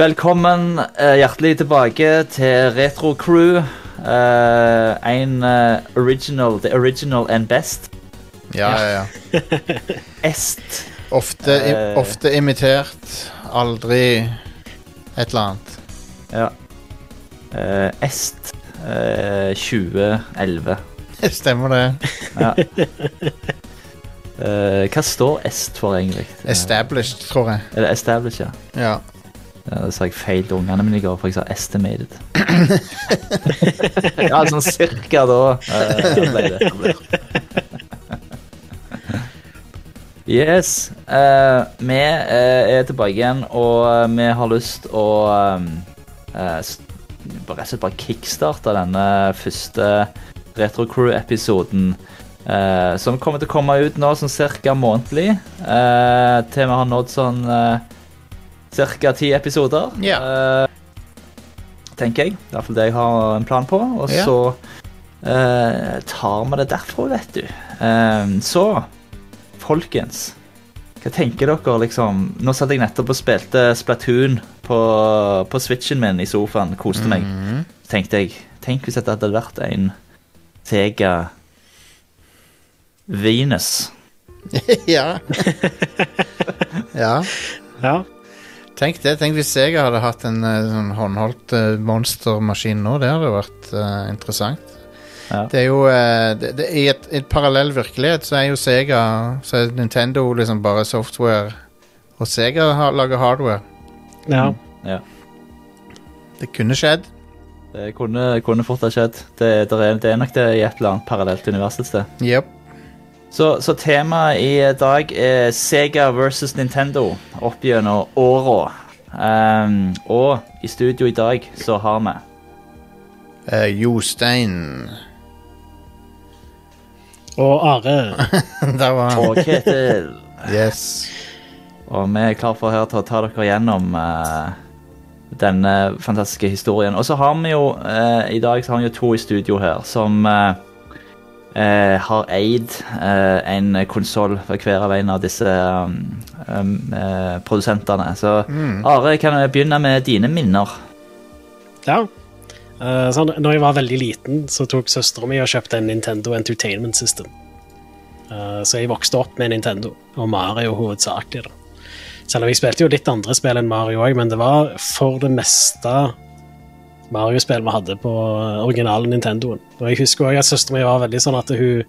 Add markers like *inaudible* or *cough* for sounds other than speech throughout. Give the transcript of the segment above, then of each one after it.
Velkommen eh, hjertelig tilbake til Retro Crew. Eh, en eh, original, the original and best. Ja, ja, ja. *laughs* Est. Ofte, i, Eh. ofte imitert, aldri et eller annet. Ja. Eh, Est eh, 2011. *laughs* Stemmer det. Ja. Eh, hva står Est for, egentlig? Established, tror jeg. Eller Established, ja. Ja. Ja, Det sa jeg feil til ungene mine i går, for jeg sa estimated. *laughs* ja, sånn cirka da uh, ble det. Yes. Uh, vi uh, er tilbake igjen, og eh, vi har lyst å bare- bare kickstarte denne første Retro Crew-episoden. som kommer til å komme ut nå sånn cirka månedlig. til vi har nådd sånn Cirka ti episoder. Ja. eh, tenker jeg. Det er iallfall det jeg har en plan på. Og Ja. så eh, tar vi det derfra, vet du. Eh, så, folkens. Hva tenker dere, liksom? Nå satt jeg nettopp og spilte Splatoon på, på switchen min i sofaen. Koste meg. Mm -hmm. tenkte jeg Tenk hvis dette hadde vært en Sega Venus. *laughs* *laughs* ja. ja. Ja. Tenk det. Tenk hvis jeg hadde hatt en eh, sånn håndholdt eh, monstermaskin nå. Det hadde vært uh, interessant. Ja. Det er jo uh, det, det, I et, et parallell virkelighet så er jo Sega Så er Nintendo liksom bare software, og Sega har, lager hardware. ja. Ja. Det kunne skjedd. Det kunne, kunne fort ha skjedd. Det, det, er, det er nok det i et eller annet parallelt univers et sted. Yep. Så, så temaet i dag er Sega versus Nintendo opp gjennom åra. Um, og i studio i dag så har vi uh, Jostein Og Are. *laughs* Der var han. og Ketil. Yes. Og vi er klar for her til å ta dere gjennom uh, denne fantastiske historien. Og så har vi jo uh, i dag så har vi jo to i studio her som eh, eh, har eid eh, en konsoll for hver av en av disse um, um, eh, produsentene. Så Mm. Are, kan jeg begynne med dine minner? Ja. Uh, så når jeg var veldig liten, så tok søstera mi og kjøpte en Nintendo Entertainment System. Uh, så jeg vokste opp med Nintendo, og Mario hovedsakelig. da. Selv om jeg spilte jo litt andre spill enn Mario òg, men det var for det meste Mario-spill vi hadde på originale Nintendoen. Og jeg husker også at søstera mi var veldig sånn at hun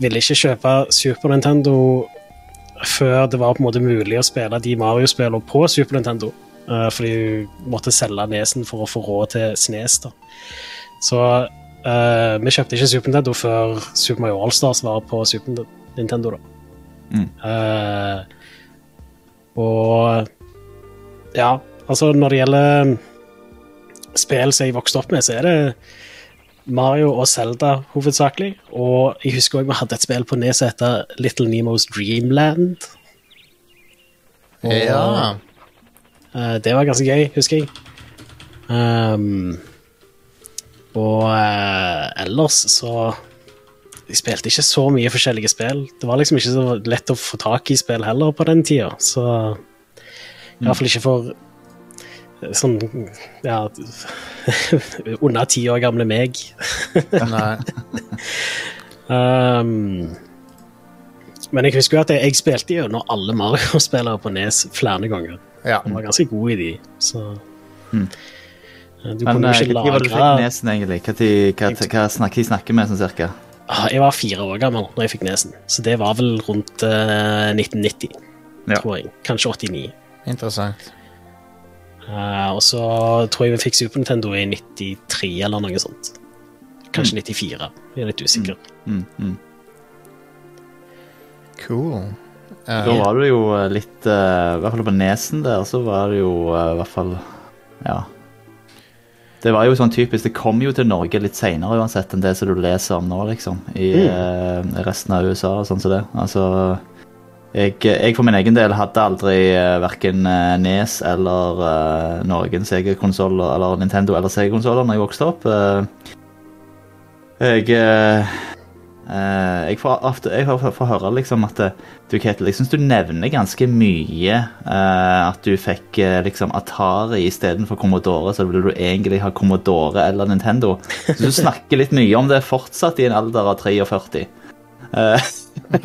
ville ikke kjøpe Super Nintendo før det var på en måte mulig å spille de Mario-spillene på Super Nintendo. Eh, fordi hun måtte selge nesen for å få råd til Snes. da. Så uh, vi kjøpte ikke Super Nintendo før Super Mario Allstars var på Super Nintendo. da. Mm. Uh, og ja, altså når det gjelder spill som jeg vokste opp med, så er det Mario og Zelda hovedsakelig. Og jeg husker også vi hadde et spill på Nes som heter Little Nemos Dreamland. Og, Ja. Uh, det var ganske gøy, husker jeg. Um, og uh, ellers så Jeg spilte ikke så mye forskjellige spill. Det var liksom ikke så lett å få tak i spill heller på den tida, så Iallfall ikke for sånn ja *laughs* under ti år gamle meg. Nei. Ehm, *laughs* men jeg husker jo at jeg, jeg spilte gjennom alle Mario-spillere på Nes flere ganger. Ja. Jeg var ganske god i de, så Mm. Eh, Du Men kunne jo eh, ikke når fikk nesen, egentlig? Hva, hva, hva, snakker, de snakker med, sånn cirka? Ah, Jeg var fire år gammel når jeg fikk nesen, så det var vel rundt uh, 1990, Ja. tror jeg. Kanskje 89. Interessant. Eh, og så tror jeg vi fikk Super Nintendo i 93 eller noe sånt. Kanskje 94. Jeg er litt usikker. Mm, mm. Cool. Uh, Da var du jo eh, litt uh, I hvert fall på nesen der, så var det jo eh, i hvert fall Ja. Det var jo sånn typisk Det kom jo til Norge litt seinere uansett enn det som du leser om nå, liksom. I eh, resten av USA og sånn som det. Altså jeg, jeg for min egen del hadde aldri uh, verken Nes eller uh, noen Sega-konsoller eller Nintendo eller Sega-konsoller når jeg vokste opp. Eh, jeg eh, Eh, jeg får ofte jeg får, får høre liksom at eh, du, Ketil, jeg syns du nevner ganske mye eh, at du fikk eh, liksom Atari istedenfor Commodore, så ville du egentlig ha Commodore eller Nintendo. Så du snakker litt mye om det fortsatt i en alder av 43. Eh, *laughs*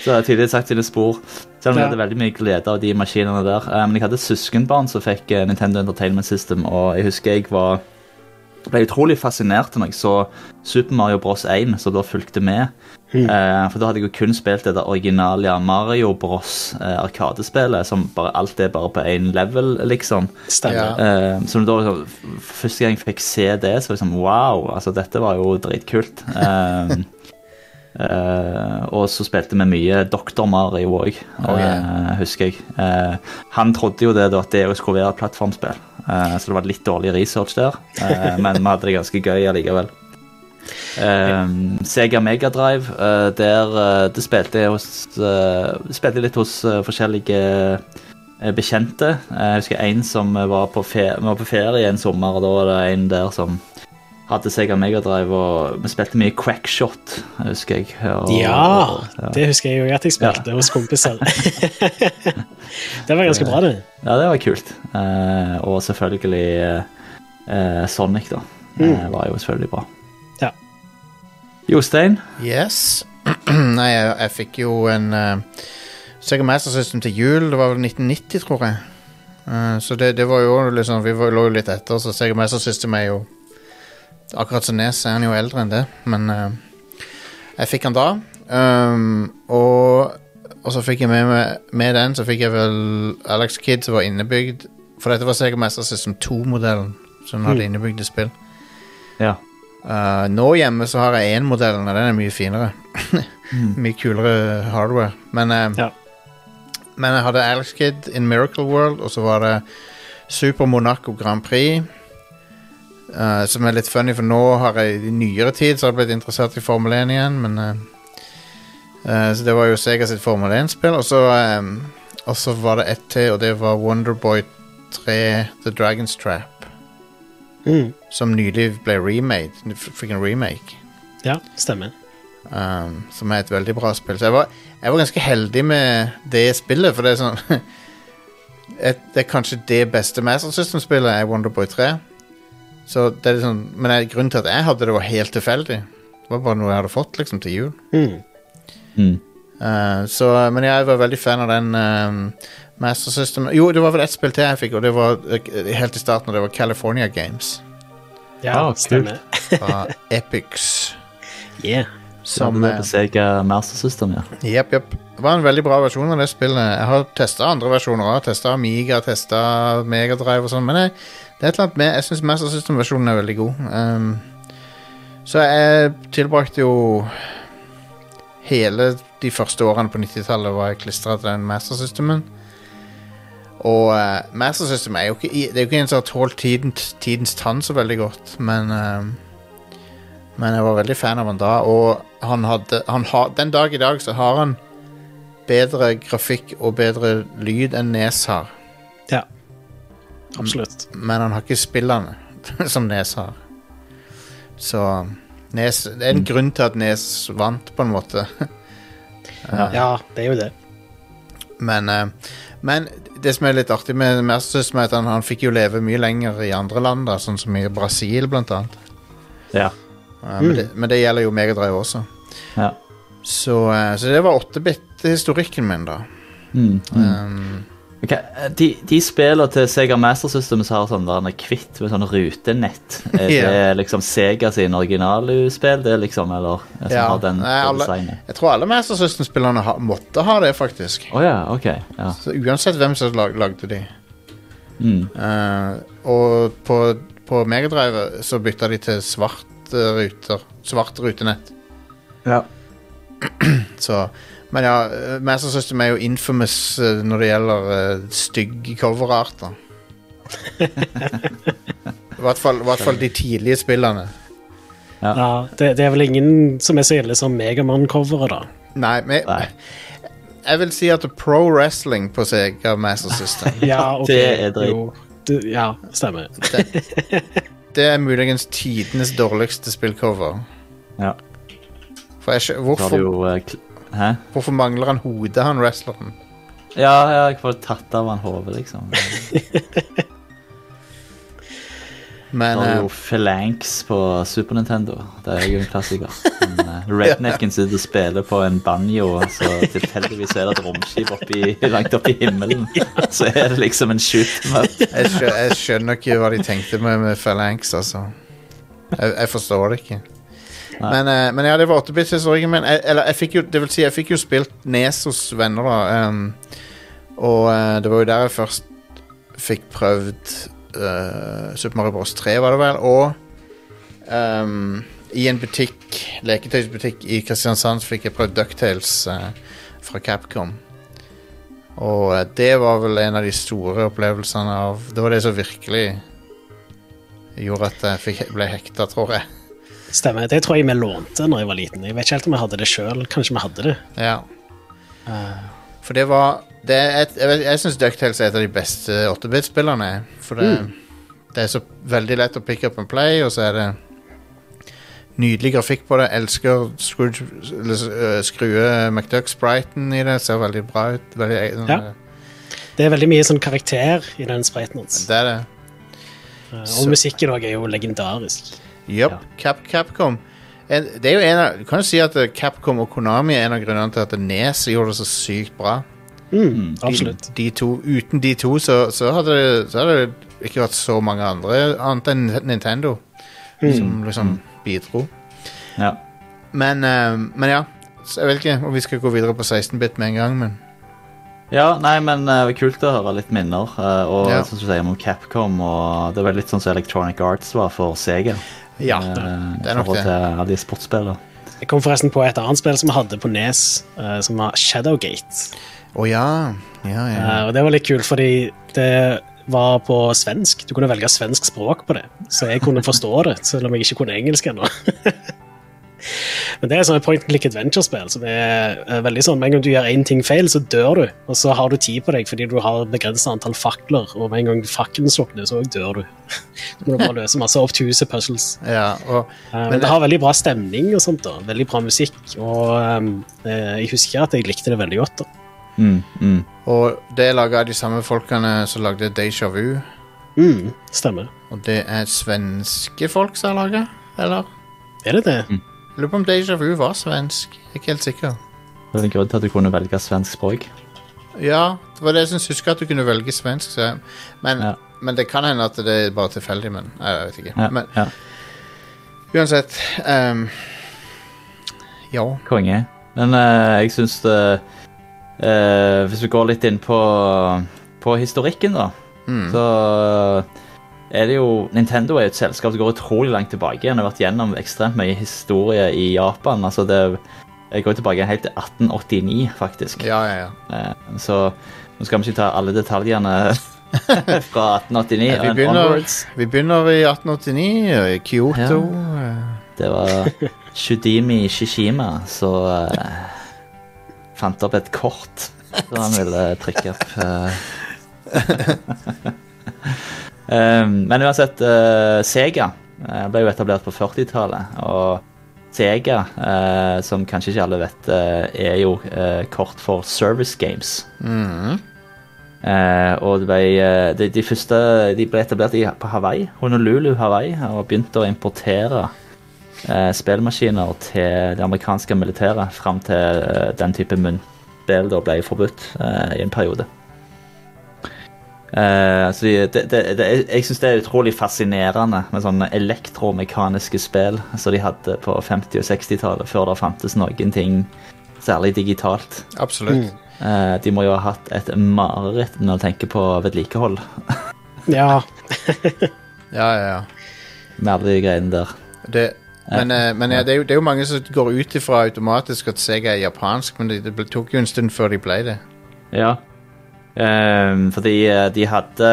så jeg har tydelig sagt sine spor. Selv om jeg hadde veldig mye glede av de maskinene der. Eh, men jeg hadde søskenbarn som fikk eh, Nintendo Entertainment System, og jeg husker jeg var ble utrolig fascinert når jeg så Super Mario Bros. 1, som da fulgte med. Eh, for da hadde jeg jo kun spilt det der originale Mario Bros. Eh, arkadespillet, som bare alt er bare på én level, liksom. Stemmer. Eh, så da liksom, Første gang jeg fikk se det, så liksom wow, altså dette var jo dritkult. Eh, Uh, *laughs* og så spilte vi mye Dr. Mario òg, okay. uh, husker jeg. Uh, han trodde jo det da at det skulle være et plattformspill, så det var litt dårlig research der. Eh, men vi hadde det ganske gøy allikevel. Eh, Sega Megadrive, uh, der eh, det spilte jeg hos eh, Spilte litt hos eh, forskjellige eh, bekjente. Eh, Jeg husker en som var på, ferie, var på ferie en sommer, og da var det en der som hadde Sega Megadrive, og vi spilte mye Quackshot, husker jeg. Og, Ja, ja. det husker jeg jo at jeg spilte hos kompiser. *laughs* det var ganske bra, det. Ja, det var kult. Uh, og selvfølgelig eh, Sonic, da. Eh, var jo selvfølgelig bra. Ja. Jostein? Yes. *clears throat* Nei, jeg, jeg fikk jo en uh, Sega Master System til jul. Det var vel 1990, tror jeg. Eh, så det, det var jo liksom Vi var, lå jo litt etter, så Sega Master System er jo Akkurat som Nes er han jo eldre enn det, men uh, jeg fikk han da. Um, og, og så fikk jeg med, med, med den, så fikk jeg vel Alex Kidd som var innebygd. For dette var Sega Master System 2-modellen, som hadde innebygde spill. Ja. Uh, nå hjemme så har jeg én-modellen, og den er mye finere. *laughs* mye kulere hardware. Men, uh, Ja. men jeg hadde Alex Kid in Miracle World, og så var det Super Monaco Grand Prix. Uh, som er litt funny, for nå har jeg i nyere tid Så har jeg blitt interessert i Formel 1 igjen, men uh, Så det var jo Sega sitt Formel 1-spill, og så um, Og så var det ett til, og det var Wonderboy 3 The Dragon's Trap Mm. som nylig ble remade. F- Fikk en remake. Ja, stemmer. Um, som er et veldig bra spill. Så jeg var, jeg var ganske heldig med det spillet, for det er sånn *laughs* et, Det er kanskje det beste Master System-spillet er Wonderboy 3. Så det er sånn, men jeg, grunnen til at jeg hadde det, var helt tilfeldig. Det var bare noe jeg hadde fått liksom til jul. Mm. Mm. Uh, så, men jeg var veldig fan av den uh, Master System Jo, det var vel ett spill til jeg fikk, og det var uh, helt i starten, og det var California Games. Ja, Ah, stemmer. Fra *laughs* Epics. Yeah. Som på Sega Master System, ja. Jepp, jepp. Det var en veldig bra versjon av det spillet. Jeg har testa andre versjoner òg. Testa Amiga, testa Megadrive og sånn. Men jeg, det er et eller annet med Jeg syns Master System-versjonen er veldig god. Um, så jeg tilbrakte jo hele de første årene på 90-tallet var jeg klistra til den Master Systemen. Og uh, Master System er jo ikke, det er jo ikke en som har tålt tidens, tidens tann så veldig godt, men um, Men jeg var veldig fan av han da, og han hadde han ha, Den dag i dag så har han bedre grafikk og bedre lyd enn Nes har. Absolutt. Men han har ikke spillene *laughs* som Nes har. Så Nes, det er en grunn til at Nes vant, på en måte. *laughs* Ja, det er jo det. Men, eh, men det som er litt artig med Mersus, er at han, han fikk jo leve mye lenger i andre land, da, sånn som i Brasil, blant annet. Ja. Eh, men, det, men det gjelder jo Megadrive også. ja. Så, eh, så det var 8-bit-historikken min, da. Mm. Mm. Um, Ok, De, de spillene til Sega Master System som har sånn der kvitt med sånn rutenett, *laughs* er Ja. det liksom Sega sin originalspill, det liksom, eller som Ja, har den nei, alle- jeg tror alle Master System-spillerne måtte ha det, faktisk. Oh, ja, Okay. Ja. Så Uansett hvem som lag, lagde de. Mm. Uh, og på, på Megadrive så bytta de til svart ruter. Svart rutenett. ja. *clears throat* Så, men ja, Master System er jo infamous eh, når det gjelder uh, stygge coverarter. I hvert fall, i hvert fall de tidlige spillene. Ja, det, det er vel ingen som er så ille som Megamann-coveret, da. Nei, men Nei. jeg vil si at pro wrestling på Sega Master System Ja, ok. Det er det jo. Du, ja, stemmer. det er muligens tidenes dårligste spillcover. Ja. For jeg, skjø- Så har hvorfor, jo eh, kl- Hæ? hvorfor mangler han hodet, han wrestleren? Ja, ja, jeg får tatt av han hodet, liksom. *laughs* Men det er eh, jo Phalanx på Super Nintendo. Det er jo en klassiker. *laughs* Men, eh, Rednecken sitter og spiller på en banjo, og så tilfeldigvis er det et romskip oppi, langt oppe i himmelen. *laughs* Så er det liksom en shoot jeg, skjø, jeg skjønner ikke hva de tenkte med, med Phalanx, altså. Jeg, jeg forstår det ikke. Men, eh, men ja, det var 8-bit-historien min. Jeg, eller jeg fikk jo, det vil si, jeg fikk jo spilt Nes hos venner, da. ehm, og eh, det var jo der jeg først fikk prøvd eh, Super Mario Bros. 3, var det vel. Og ehm, i en butikk, leketøysbutikk i Kristiansand, fikk jeg prøvd Ducktales uh, fra Capcom. Og eh, det var vel en av de store opplevelsene av Det var det som virkelig gjorde at jeg ble hekta, tror jeg. Stemmer. Det tror jeg vi lånte når jeg var liten. Jeg vet ikke helt om jeg hadde det sjøl. Kanskje vi hadde det. Ja. Eh, For det var det er et, Jeg, jeg syns Ducktales er et av de beste 8-bit-spillerne. For det, det er så veldig lett å pick up and play, og så er det nydelig grafikk på det. Jeg Elsker Scrooge, øh, Skrue McDuck-spriten i det. Ser veldig bra ut. Veldig, sånn, Ja. det er veldig mye sånn karakter i den spriten hans. Det er det. Og så- musikken òg er jo legendarisk. Yup, Ja. Cap, Capcom. En, det er jo en av, du kan jo si at eh, Capcom og Konami er en av grunnene til at Nes gjorde det så sykt bra. Mm, absolutt. de to, uten de to så, så, hadde det, så hadde det ikke vært så mange andre annet enn Nintendo som liksom bidro. Ja. Men, eh, men ja, så jeg vet ikke om vi skal gå videre på 16-bit med en gang, men ja, nei, men uh, det var kult å høre litt minner. Uh, og Ja. som du sier om Capcom, og det var litt sånn som Electronic Arts var for Sega. Ja. eh, det er nok det. alle de sportsspillene. Jeg kom forresten på et annet spill som vi hadde på Nes, eh, som var Shadowgate. Å ja. Ja, ja. Eh, og det var litt kult, fordi det var på svensk. Du kunne velge svensk språk på det, så jeg kunne forstå det, selv om jeg ikke kunne engelsk ennå. *laughs* Men det er sånn point and click adventure-spill som er veldig sånn, med en gang du gjør én ting feil, så dør du, og så har du tid på deg fordi du har begrenset antall fakler, og med en gang fakkelen slukner, så dør du. *laughs* Så må du bare løse masse obtuse puzzles. ja og, Eh, Men Men det- har veldig bra stemning og sånt da, veldig bra musikk, og eh, jeg husker at jeg likte det veldig godt da. Mm, mm. og det er laga av de samme folkene som lagde Deja Vu. Mm, stemmer. Og det er svenske folk som har laga, eller? Er det det? Jeg lurer på om Deja Vu var svensk. Jeg er ikke helt sikker. Det er en grunn til at du kunne velge svensk språk. Ja, det var det jeg syns husker at du kunne velge svensk. Så. Men, Ja. men det kan hende at det er bare tilfeldig. Men jeg vet ikke. Ja, Men ja. uansett um, Ja. Konge. Men uh, jeg syns det uh, Hvis vi går litt inn på, på historikken, da, Mm. så er det jo Nintendo er et selskap som går utrolig langt tilbake igjen. Det har vært gjennom ekstremt mye historie i Japan. Altså det Jeg går tilbake helt til 1889, faktisk. Ja, ja, ja. Eh, Så nå skal vi ikke ta alle detaljene *laughs* fra 1889 Ja, vi, begynner, vi begynner i 1889, og i Kyoto. Ja, Det var Shudimi Shishima som uh, fant opp et kort som han ville trykke opp. eh. *laughs* um, men uansett, eh, Sega eh, ble jo etablert på 40-tallet. Og Sega, eh, som kanskje ikke alle vet, er jo kort for Service Games. mhm. Uh, og ble, uh, de, de første de ble etablert i, på Hawaii, Honolulu, Hawaii, og begynte å importere uh, spillmaskiner til det amerikanske militæret fram til den type munnspill ble forbudt i en periode. Eh, så de, det, det, det, jeg syns det er utrolig fascinerende med sånne elektromekaniske spill som de hadde på 50- og 60-tallet, før det fantes noen ting særlig digitalt. Absolutt. Eh, de må jo ha hatt et mareritt når du tenker på vedlikehold *laughs* Ja, *laughs* Ja, ja, ja. med alle de greiene der. Det, men eh, men ja, det, er jo, det er jo mange som går ut ifra automatisk at Sega er japansk, men det, det tok jo en stund før de ble det. Ja. Ehm, fordi eh, de hadde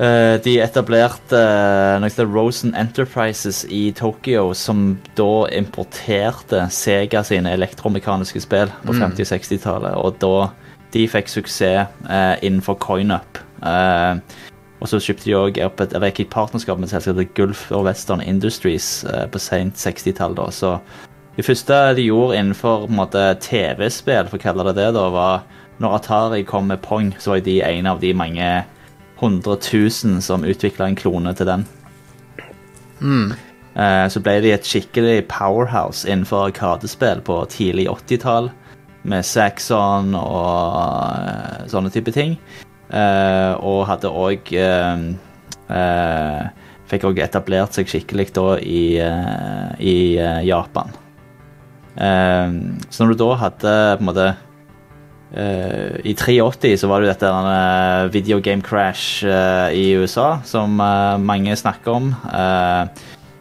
uh, De etablerte uh, noe som Rosen Enterprises i Tokyo, som da importerte Sega sine elektromekaniske spill på 50- og 60-tallet. Og da de fikk suksess uh, innenfor coin-up. Eh, Og så kjøpte de òg opp et eller gikk i partnerskap med et selskap som heter Gulf og Western Industries på sent 60-tall. Så det første de gjorde innenfor måte TV-spill, for å kalle det det, da, var når Atari kom med Pong, så var de en av de mange hundre tusen som utvikla en klone til den. Mm. Så ble de et skikkelig powerhouse innenfor arkadespill på tidlig 80-tall, med Saxon og eh, sånne type ting. Eh, og hadde òg Fikk òg etablert seg skikkelig da i, eh, i eh, Japan. Eh, så når du da hadde på en måte eh, I 83 så var det jo dette uh, video game crash eh, i USA, som eh, mange snakker om.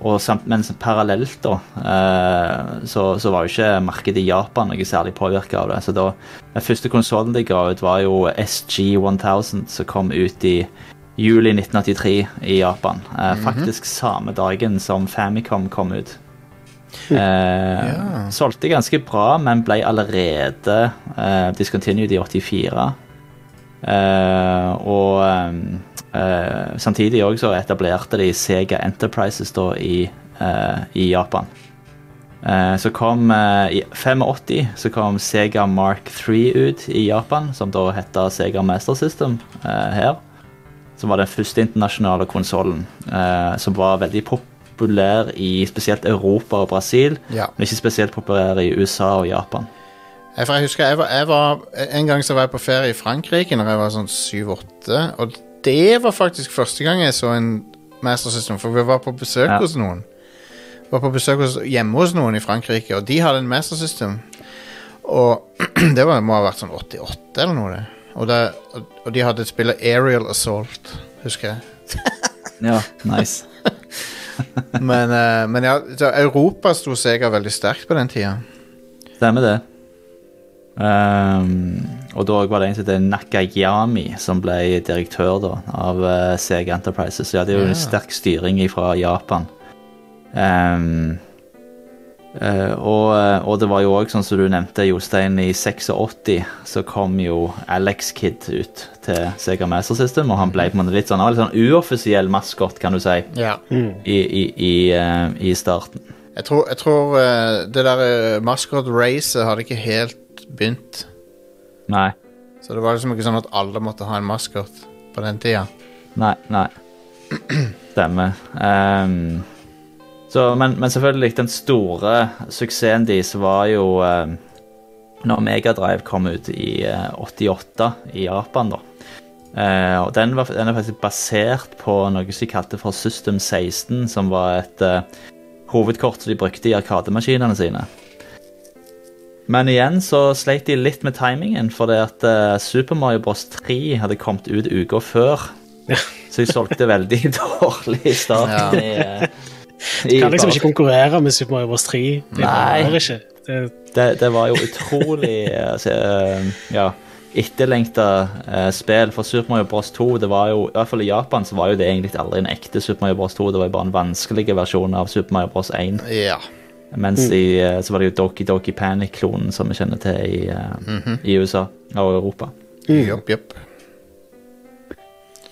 Og samt, men parallelt da, så, så var jo ikke markedet i Japan noe særlig påvirka av det. Så da, den første konsollen de ga ut, var jo SG1000, som kom ut i juli 1983 i Japan. Eh, Faktisk samme dagen som Famicom kom ut. Eh, Solgte ganske bra, men ble allerede eh, discontinued i 84. Eh, og eh, samtidig også så etablerte de Sega Enterprises da i, eh, i Japan. Eh, så kom eh, I 85 så kom Sega Mark 3 ut i Japan, som da heter Sega Master System eh, her. Som var den første internasjonale konsollen, eh, som var veldig populær i spesielt Europa og Brasil, Ja. men ikke spesielt populær i USA og Japan. Jeg, jeg husker jeg var, jeg var En gang så var jeg på ferie i Frankrike Når jeg var sånn 7-8 Og det var faktisk første gang jeg så en Master System For vi var på besøk Ja. hos noen Vi var på besøk hos, hjemme hos noen i Frankrike Og de hadde en Master System Og *clears throat* det var, må ha vært sånn 88 eller noe det. og, det, og de hadde spillet Aerial Assault Husker jeg Ja, nice. *laughs* *laughs* Men, uh, men ja, Europa sto Sega veldig sterkt på den tida Stemmer det. Um, og da var det en som het Nakayami som ble direktør da, av uh, Sega Enterprises. Så ja, det er jo Ja. en sterk styring fra Japan. Ehm, eh, og, eh, og det var jo òg, sånn som du nevnte, Jostein, i 86 så kom jo Alex Kid ut til Sega Master System, og han ble på en måte litt sånn, litt sånn uoffisiell maskot, kan du si, Ja i, i, i, uh, i starten. Jeg tror, jeg tror uh, det der uh, maskot-racet hadde ikke helt begynt. Nei. Så det var liksom ikke sånn at alle måtte ha en maskot på den tida. Nei, nei. Stemmer. Ehm, så, men, men selvfølgelig, den store suksessen deres var jo eh, når Megadrive kom ut i eh, 88 i Japan, da. Eh, og den, var, den er faktisk basert på noe som de kalte for System 16, som var et eh, hovedkort som de brukte i arkademaskinene sine. Men igjen så sleit de litt med timingen, fordi at eh, Super Mario Bros. 3 hadde kommet ut uka før. Ja. Så de solgte veldig *laughs* dårlig i starten. i, eh, i Kan liksom ikke konkurrere med Super Mario Bros. 3. Det Nei. ikke. Det, det, det var jo utrolig eh, altså, eh, ja, etterlengta uh, spill. For Super Mario Bros. 2, det var jo, i hvert fall i Japan, så var jo det egentlig aldri en ekte Super Mario Bros. 2. Det var jo bare en vanskelig versjon av Super Mario Bros. 1. Ja. Mens i, eh, så var det jo Doki Doki Panic-klonen som vi kjenner til i, eh, i USA og Europa. Jopp, jopp.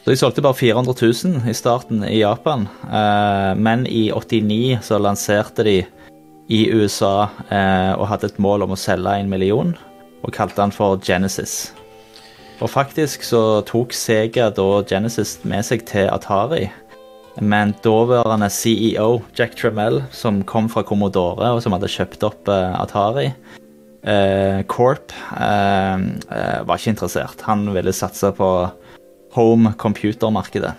Så de solgte bare 400 000 i starten i Japan. Eh, men i 89 så lanserte de i USA eh, og hadde et mål om å selge en million, og kalte den for Genesis. Og faktisk så tok Sega da Genesis med seg til Atari. Men daværende CEO Jack Tremell, som kom fra Commodore og som hadde kjøpt opp eh, Atari, Corp, var ikke interessert. Han ville satse på home computer-markedet.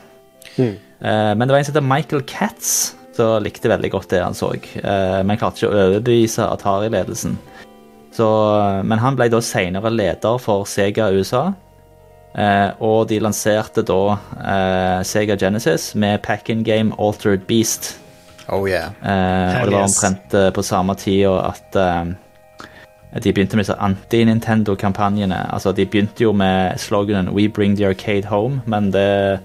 Mm. Eh, men det var en som heter Michael Katz som likte veldig godt det han så, eh, men klarte ikke å overbevise Atari-ledelsen. Men han ble da senere leder for Sega USA, eh, og de lanserte da eh, Sega Genesis med pack-in game Altered Beast. Oh yeah. Eh, og det var omtrent på samme tida at de begynte med anti-Nintendo-kampanjene. Altså, De begynte jo med sloganen 'We bring the arcade home', men det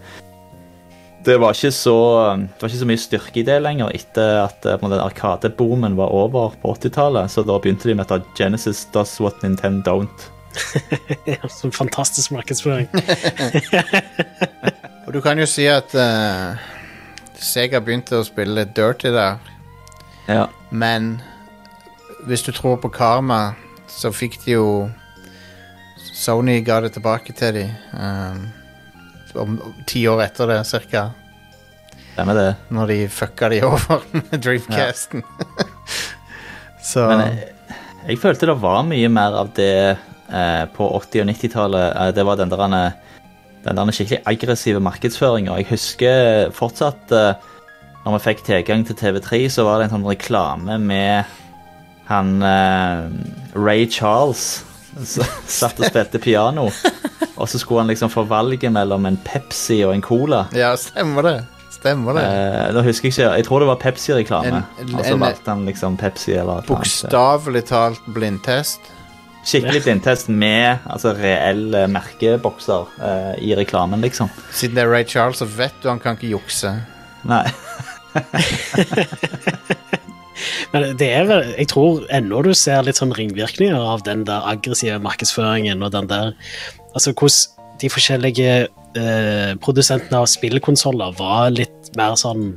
det var, ikke så, det var ikke så mye styrke i det lenger etter at den på en arkadeboomen var over på 80-tallet. Så da begynte de med at Genesis does what Nintendo don't. *laughs* Som så fantastisk markedsføring. *laughs* Og du kan jo si at uh, Sega begynte å spille litt dirty der, Ja. men hvis du tror på karma, så fikk de jo Sony ga det tilbake til dem um, om ti år etter det, cirka. Stemmer det. Når de fucka de over *laughs* med Dreamcasten. *laughs* så Men jeg, jeg følte det var mye mer av det eh, på 80- og 90-tallet. Eh, det var den der, eh, den der skikkelig aggressive markedsføringa. Jeg husker fortsatt eh, når vi fikk tilgang til TV3, så var det en sånn reklame med han eh, Ray Charles satt og spilte piano. Og så skulle han liksom få valget mellom en Pepsi og en Cola. Ja, stemmer det. Stemmer det. Eh, nå husker jeg ikke, jeg tror det var Pepsi-reklame. Og så valgte han liksom Pepsi eller. Bokstavelig talt blindtest. Skikkelig blindtest med altså, reelle merkebokser eh, i reklamen, liksom. Siden det er Ray Charles, så vet du han kan ikke jukse. Nei. *laughs* Men det er vel, jeg tror ennå du ser litt sånn ringvirkninger av den der aggressive markedsføringen og den der Altså hvordan de forskjellige eh, produsentene av spillkonsoller var litt mer sånn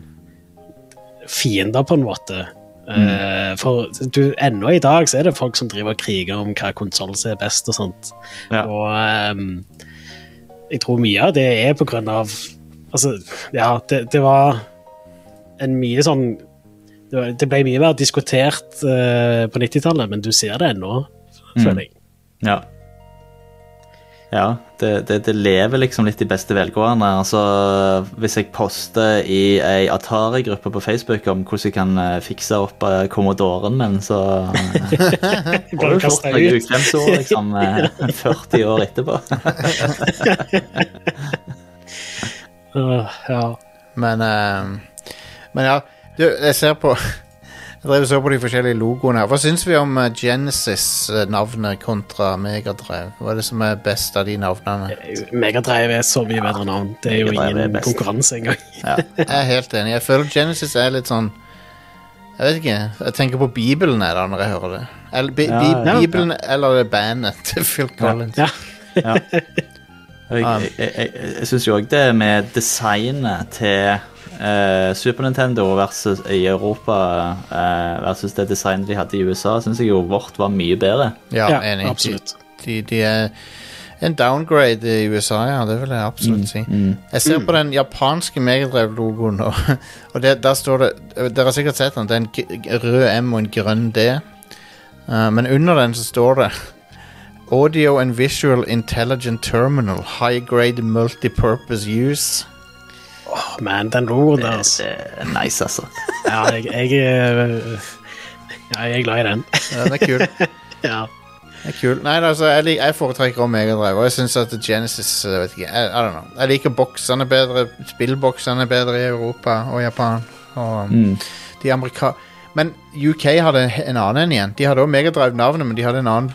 fiender, på en måte. Mm. for du, ennå i dag så er det folk som driver og kriger om hva konsoll som er best og sånt. Ja. Og um, jeg tror mye av det er på grunn av Altså, ja, det, det var en mye sånn det, ble mye mer diskutert uh, på 90-tallet, men du ser det ennå, føler jeg. Ja. Ja, det, det, det lever liksom litt i beste velgående. Altså, hvis jeg poster i ei Atari-gruppe på Facebook om hvordan jeg kan eh, fikse opp uh, Commodoren min, så Går det fort noen ukvemsord liksom eh, *laughs* 40 år etterpå. *laughs* uh, ja. Men, eh, men ja, du, jeg ser på Jeg drev så på de forskjellige logoene her. Hva syns vi om eh, Genesis-navnet kontra Megadrive? Hva er det som er best av de navnene? Megadrive er så mye bedre navn. Det er jo Megadrive er ingen best. konkurranse engang. *laughs* Ja. Jeg er helt enig. Jeg føler Genesis er litt sånn Jeg vet ikke. Jeg tenker på Bibelen er det når jeg hører det. Eller, bi, Ja, bi, ja. Bibelen eller bandet *laughs* til Phil Collins. Ja. Ja. Jeg, jeg, jeg, jeg syns jo òg det med designet til eh, Super Nintendo versus i Europa eh, versus det designet de hadde i USA, syns jeg jo vårt var mye bedre. Ja, Ja, enig. absolutt. De, de, de er en downgrade i USA, ja. Det vil jeg absolutt si. Jeg ser på den japanske Megadrev-logoen og, *laughs* og det, der står det Dere har sikkert sett den. Det er en rød M og en grønn D. Uh, men under den så står det Audio and Visual Intelligent Terminal. High grade multipurpose use. Åh, man, den logoen Det, deres. det er nice, altså. *laughs* Ja, jeg, jeg, er- ja, jeg er glad i den. Ja, den er kul. *laughs* Ja. Det er kul. Nei, altså, jeg, lik, jeg foretrekker om Megadrive, og jeg syns at Genesis jeg vet ikke, I, I don't know. Jeg liker boksene bedre. Spillboksene bedre i Europa og Japan. Og Mm. de amerika... Men UK hadde en annen en igjen. De hadde også Megadrive-navnet, men de hadde en annen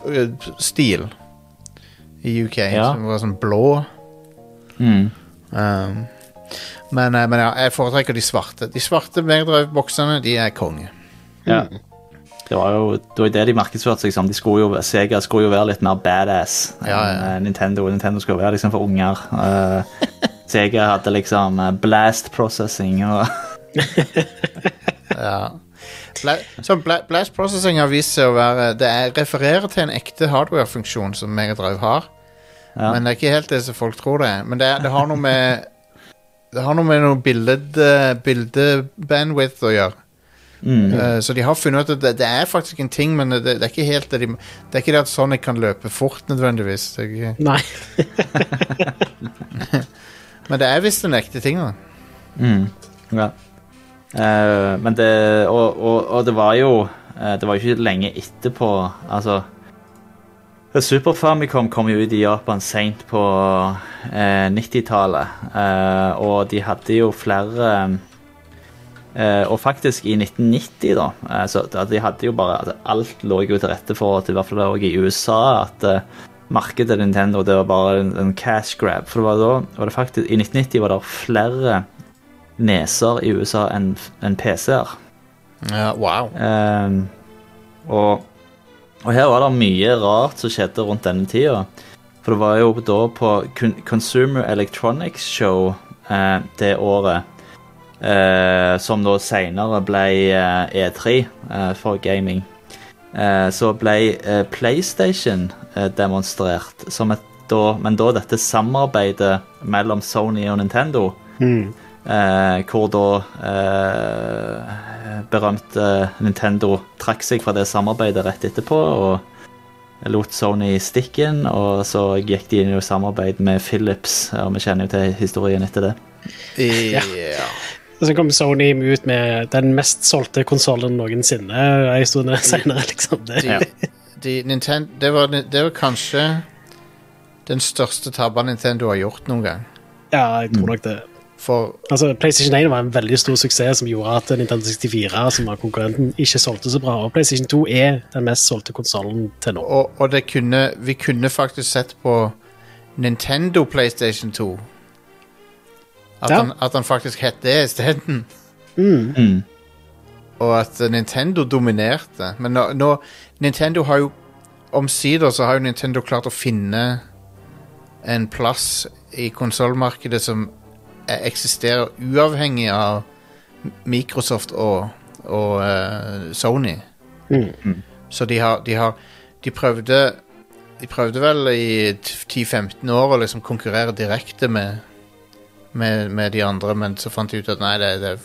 boksart-stil i UK, Ja. som var sånn blå. Mm. Um, men, eh, men ja, jeg foretrekker de svarte. De svarte Megadrive-boksene, de er konge. Ja. Det var jo det, var det de markedsførte seg som. De skulle jo, Sega skulle jo være litt mer badass Ja, ja. eh, Nintendo. Nintendo skulle være liksom for unger. Uh, *laughs* Sega hadde liksom blast processing og *laughs* Ja. Bla, så bla, Blast Processing har vist seg å være Det er, refererer til en ekte hardware-funksjon som Megadrive har. Ja. Men det er ikke helt det som folk tror det er. Men det, er- det har noe med *laughs* Det har noe med noe billed, bildebandwidth å gjøre. mm. Eh, så de har funnet ut at det, det er faktisk en ting, men det, det er ikke helt det de Det er ikke det at Sonic kan løpe fort, nødvendigvis. Det er ikke, *laughs* Nei. *laughs* men det er visst en ekte ting, da. Mm. Ja. Eh, men det og, og, og det var jo eh, Det var jo ikke lenge etterpå Altså Super Famicom kom jo ut i Japan seint på eh, 90-tallet. eh, og de hadde jo flere eh, Og faktisk i 1990, da eh, Så de hadde jo bare altså, Alt lå jo til rette for at i hvert fall også i USA at eh, markedet til Nintendo det var bare en, en cash grab. For det var da var det faktisk, I 1990 var det flere neser i USA enn en PC-er. Ja, wow. Ehm, og, og her var det mye rart som skjedde rundt denne tida. For det var jo da på Consumer Electronics Show eh, det året, eh, som da senere ble eh, E3 eh, for gaming, eh, så ble eh, PlayStation demonstrert et da, men da dette samarbeidet mellom Sony og Nintendo, Mm. Eh, hvor da eh, berømte Nintendo trakk seg fra det samarbeidet rett etterpå og lot Sony i stikken, og så gikk de inn i samarbeid med Philips, og vi kjenner jo til historien etter det. Ja. Og så kom Sony ut med den mest solgte konsollen noensinne en stund senere, liksom. Det. De, de, Nintendo, det, var, det var kanskje den største tabben Nintendo har gjort noen gang. Ja, jeg tror nok det. For Altså, PlayStation 1 var en veldig stor suksess som gjorde at Nintendo 64, som var konkurrenten, ikke solgte så bra. Og PlayStation 2 er den mest solgte konsollen til nå. og, og det kunne, vi kunne faktisk sett på Nintendo PlayStation 2. At, Ja. han, at han faktisk het det isteden. Mm. Mm. Og at Nintendo dominerte. Men nå, nå Nintendo har jo Omsider så har jo Nintendo klart å finne en plass i konsollmarkedet som eksisterer uavhengig av Microsoft og, og uh, Sony. Mm. Så de har, de har De prøvde De prøvde vel i 10-15 år å liksom konkurrere direkte med, med, med de andre, men så fant de ut at nei, det, det, er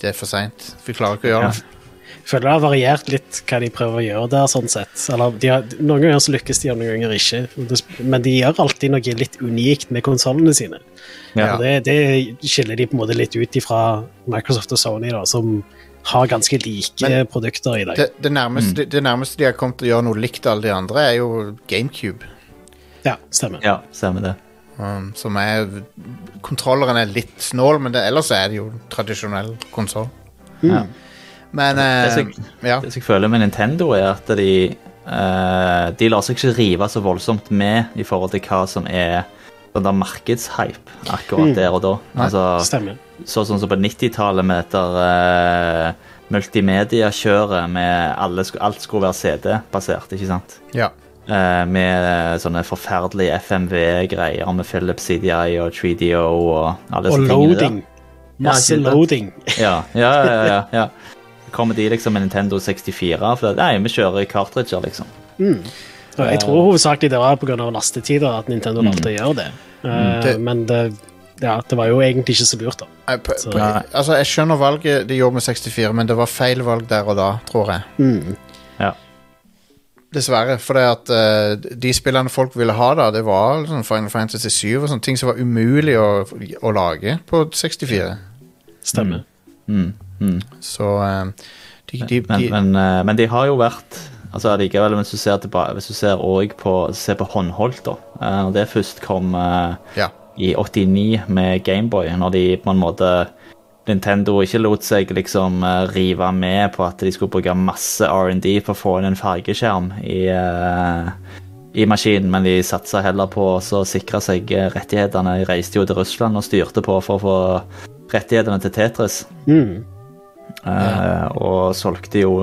det er for seint. Vi klarer ikke å gjøre Ja. det. Føler det har variert litt hva de prøver å gjøre der, sånn sett. Eller, de har, noen ganger så lykkes de, og noen ganger ikke. Men de gjør alltid noe litt unikt med konsollene sine. Ja. Det, det skiller de på en måte litt ut ifra Microsoft og Sony, da, som har ganske like Men produkter i dag. Det, det, nærmeste, det, det nærmeste de har kommet til å gjøre noe likt alle de andre, er jo GameCube. Ja, stemmer. ja, stemmer det. Um, som er Kontrolleren er litt snål, men det, ellers er det jo tradisjonell konsoll. Ja. Men eh, Det som- ja. Det som jeg føler med Nintendo, er at de Uh, De lar seg ikke rive så voldsomt med i forhold til hva som er sånn der markedshype akkurat der og da. Altså, Stemmer. så sånn som på 90-tallet med dette uh, multimediakjøret med alle, alt skulle være CD-basert, ikke sant? ja. Eh, med sånne forferdelige FMV-greier med Philips CDI og 3DO og alle Og tingene der. loading. Ja, Masse sant? loading. Ja, ja, ja, ja, ja. *laughs* *laughs* Kommer de liksom med Nintendo 64, for nei, vi kjører cartridger, liksom. Mm. jeg tror hovedsakelig det var pga. lastetider at Nintendo valgte å gjøre det. Mm. Det- Men det, ja, det var jo egentlig ikke så lurt, da. Eh, Så- p- altså, jeg skjønner valget de gjorde med 64, men det var feil valg der og da, tror jeg. Mm. Ja. Dessverre. For det at uh, de spillene folk ville ha da, det var sånn Final Fantasy 7 og sånne ting som var umulig å, å lage på 64. Stemmer. Mm, mm. Så eh, de, de, Men, de men, eh, men de har jo vært Altså likevel, hvis du ser tilbake, hvis du ser på, ser på håndholdt, da. når det først kom eh, Ja. i 89 med Gameboy, når de på en måte Nintendo ikke lot seg liksom eh, rive med på at de skulle bruke masse R&D på å få inn en fargeskjerm i, uh, i maskinen, men de satsa heller på å sikre seg eh, rettighetene. De reiste jo til Russland og styrte på for å få rettighetene til Tetris. Mm. Eh, og solgte jo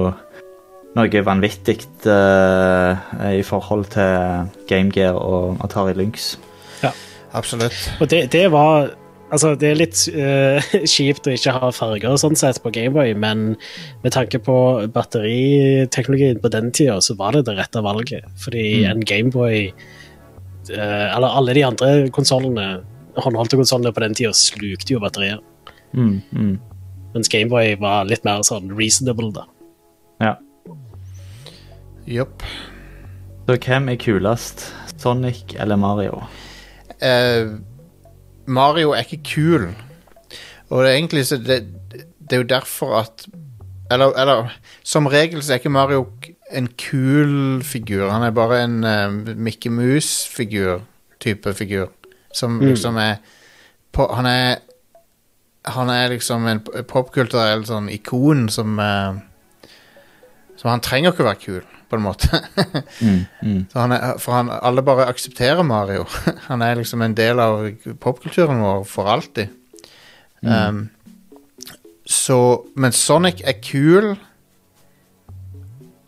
noe vanvittig eh, i forhold til Game Gear og Atari Lynx. Ja. Absolutt. Og det, det var Altså, det er litt uh, *laughs* kjipt å ikke ha farger sånn sett på Gameboy, men med tanke på batteriteknologien på den tida, så var det det rette valget. Fordi en Gameboy uh, Eller alle de andre konsollene, håndholdte konsollene på den tida, slukte jo batterier. Mm, mm. Mens Gameboy var litt mer sånn reasonable, da. Ja. Jopp. Så hvem er kulest? Sonic eller Mario? Eh, Mario er ikke kul. Og det er egentlig så det, det er jo derfor at eller, eller som regel så er ikke Mario en kul figur. Han er bare en uh, Mickey Mouse-figur. Type figur. Som liksom er på, Han er Han er liksom en popkulturell sånn ikon som uh, Som han trenger ikke å være kul, på en måte. *laughs* Mm, mm. Så han er, for han, alle bare aksepterer Mario. *laughs* Han er liksom en del av popkulturen vår for alltid. Um, så, men Sonic er kul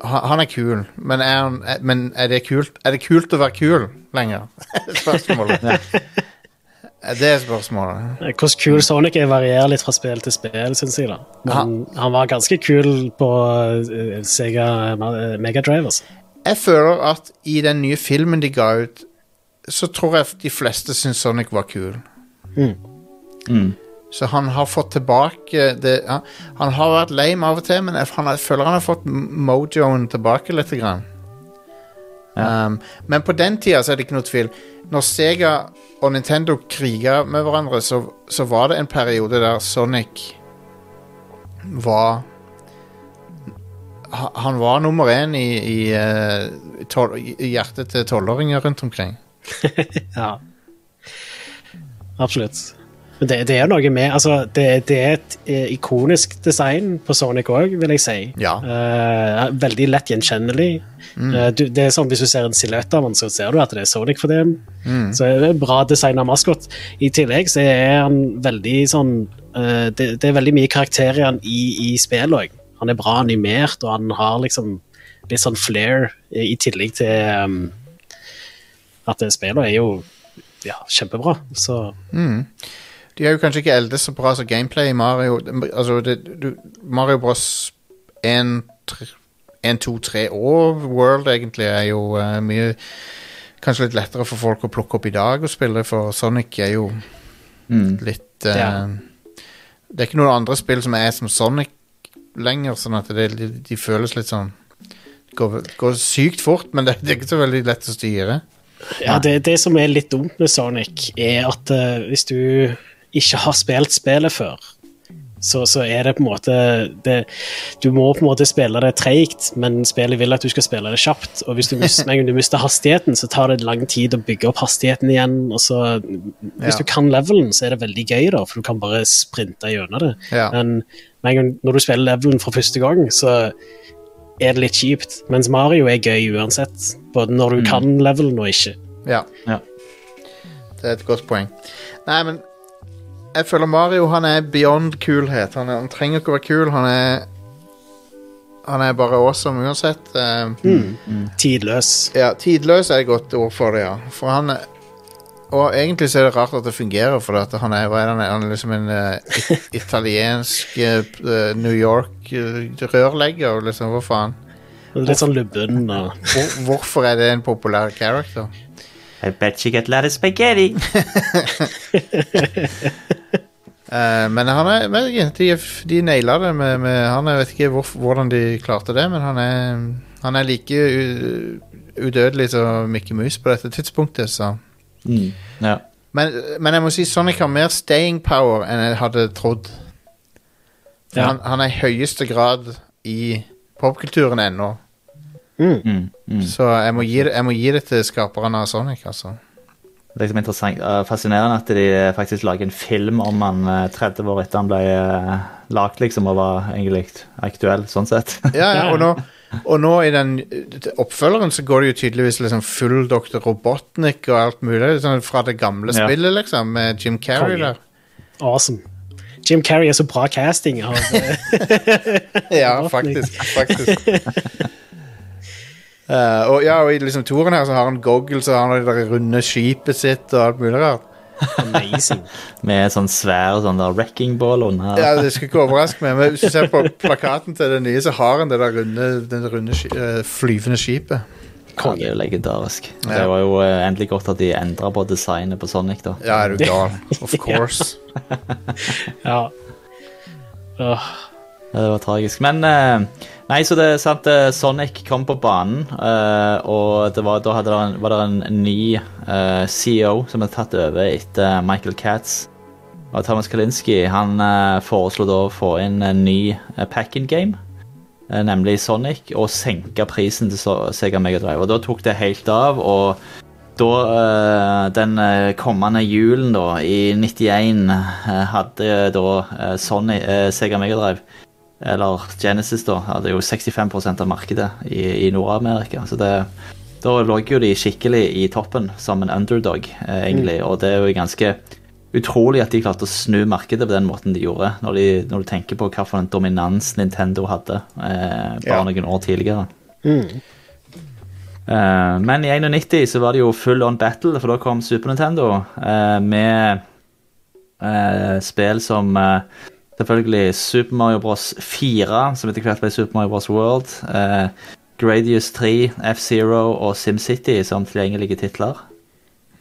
han, han er kul, men er, han, er, men er, det kult, er det kult å være kul lenger? *laughs* Spørsmålet. Det er spørsmålet. Hvordan kul Sonic er, varierer litt fra spill til spill, syns jeg. da. Men han var ganske kul på eh, Sega eh, Megadrive. Altså. Jeg føler at i den nye filmen de ga ut, så tror jeg de fleste syns Sonic var kul. Mm. Så han har fått tilbake det, han, han har vært lame av og til, men jeg, han, jeg føler han har fått mojoen tilbake litt. Grann. Um, men på den tida så er det ikke noe tvil. Når Sega og Nintendo kriga med hverandre, så, så var det en periode der Sonic var Han var nummer én i, i, eh, tol- i hjertet til tolvåringer rundt omkring. *laughs* Ja. Absolutt. Men det, det er noe med altså, det, det er et eh, ikonisk design på Sonic òg, vil jeg si. Ja. Uh, veldig lett gjenkjennelig. Eh, du, det er sånn, Hvis du ser en silhuett av den, så ser du at det er Sonic for det. Så er det en bra designa maskot. I tillegg så er han veldig sånn uh, det, det er veldig mye karakter i han i, i spillet òg. Han er bra animert, og han har liksom litt sånn flair i, i tillegg til um, at det spillet er jo ja, kjempebra. Så De er jo kanskje ikke eldes så bra som gameplay i Mario. Altså, det, du, Mario Bros 1, 1, 2, 3 og World egentlig er jo uh, mye Kanskje litt lettere for folk å plukke opp i dag og spille, for Sonic er jo Mm. litt uh, Ja. Det er ikke noen andre spill som er som Sonic lenger, sånn at det, de, de føles litt sånn går, går sykt fort, men det, det er ikke så veldig lett å styre. Ja, det, det som er litt dumt med Sonic, er at uh, hvis du ikke har spilt spillet før, så, så er det på en måte det, Du må på en måte spille det treigt, men spillet vil at du skal spille det kjapt. Og hvis du, mister, *laughs* du mister hastigheten, så tar det lang tid å bygge opp hastigheten igjen. Og så, hvis Ja. du kan levelen, så er det veldig gøy, da, for du kan bare sprinte gjennom det. Ja. Men når du spiller levelen for første gang, så er det litt kjipt. Mens Mario er gøy uansett, både når du kan levelen og ikke. Ja. Ja. Det er et godt poeng. Nei, men jeg føler Mario han er beyond kulhet. Han, er, han trenger ikke å være kul. Han er Han er bare awesome uansett. Eh, Tidløs. Ja, tidløs er et godt ord for det, ja. For han er Og egentlig så er det rart at det fungerer, for at han er, hva er han er, han er liksom en uh, *laughs* italiensk uh, New York-rørlegger, liksom. Hva faen? Litt sånn lubben og Hvor, hvorfor er det en populær character? I bet you get a lot of spaghetti. uh, *laughs* men han er, men de, de naila det med, med Han jeg vet ikke hvor, hvordan de klarte det, men han er, han er like u, udødelig som Mickey Mouse på dette tidspunktet, så Mm. Ja. men, men jeg må si Sonic har mer staying power enn jeg hadde trodd. Ja. Han, han er i høyeste grad i popkulturen ennå, Mm. Mm. så jeg må, gi det, jeg må gi det til skaperne av Sonic, altså. Det er liksom interessant, uh, fascinerende at de eh, faktisk lager en film om han eh, 30 år etter han ble uh, lagt, liksom, og var egentlig aktuell, sånn sett. *laughs* Ja, ja, og nå, *laughs* og nå i den eh, oppfølgeren så går det jo tydeligvis liksom full Dr. Robotnik og alt mulig, sånn fra det gamle Ja. spillet, liksom, med Jim Carrey der. awesome. Jim Carrey er så bra casting. Eh, *laughs* Ja, faktisk. faktisk. Eh, og ja, og i liksom toren her så har han goggles og han har det der runde skipet sitt og alt mulig rart. amazing. *laughs* Med sånn svær sånn der wrecking ball under. Ja, Det skal ikke overraske meg, men hvis du ser på plakaten til det nye, så har han det der runde, den runde eh, flyvende skipet. Ja, det er jo legendarisk. Ja. Det var jo uh, endelig godt at de endra på designet på Sonic, da. Ja, er du gal? Of *laughs* course. *laughs* Ja. Åh, Ja, Det var tragisk. Men eh, Nei, så det er sant eh, Sonic kom på banen, eh, og var, da det en, var det en ny CEO som hadde tatt over etter Michael Katz. Og Thomas Kalinski han foreslo da å få inn en ny pack-in game, nemlig Sonic, og senke prisen til Sega Mega Drive. Og da tok det helt av, og da den kommende julen da, i 91 eh, hadde da Sony, Sega Mega Drive eller Genesis da, hadde jo 65% av markedet i, i Nord-Amerika. Så det, da lå jo de skikkelig i toppen som en underdog, eh, egentlig. Og det er jo ganske utrolig at de klarte å snu markedet på den måten de gjorde, når, de, når du tenker på hvilken dominans Nintendo hadde eh, bare Ja. noen år tidligere. Mm. Uh, men i 91 så var det jo full on battle, for da kom Super Nintendo uh, med uh, spill som selvfølgelig Super Mario Bros. 4, som etter hvert ble Super Mario Bros. World, eh, Gradius 3, F-Zero og SimCity som tilgjengelige titler.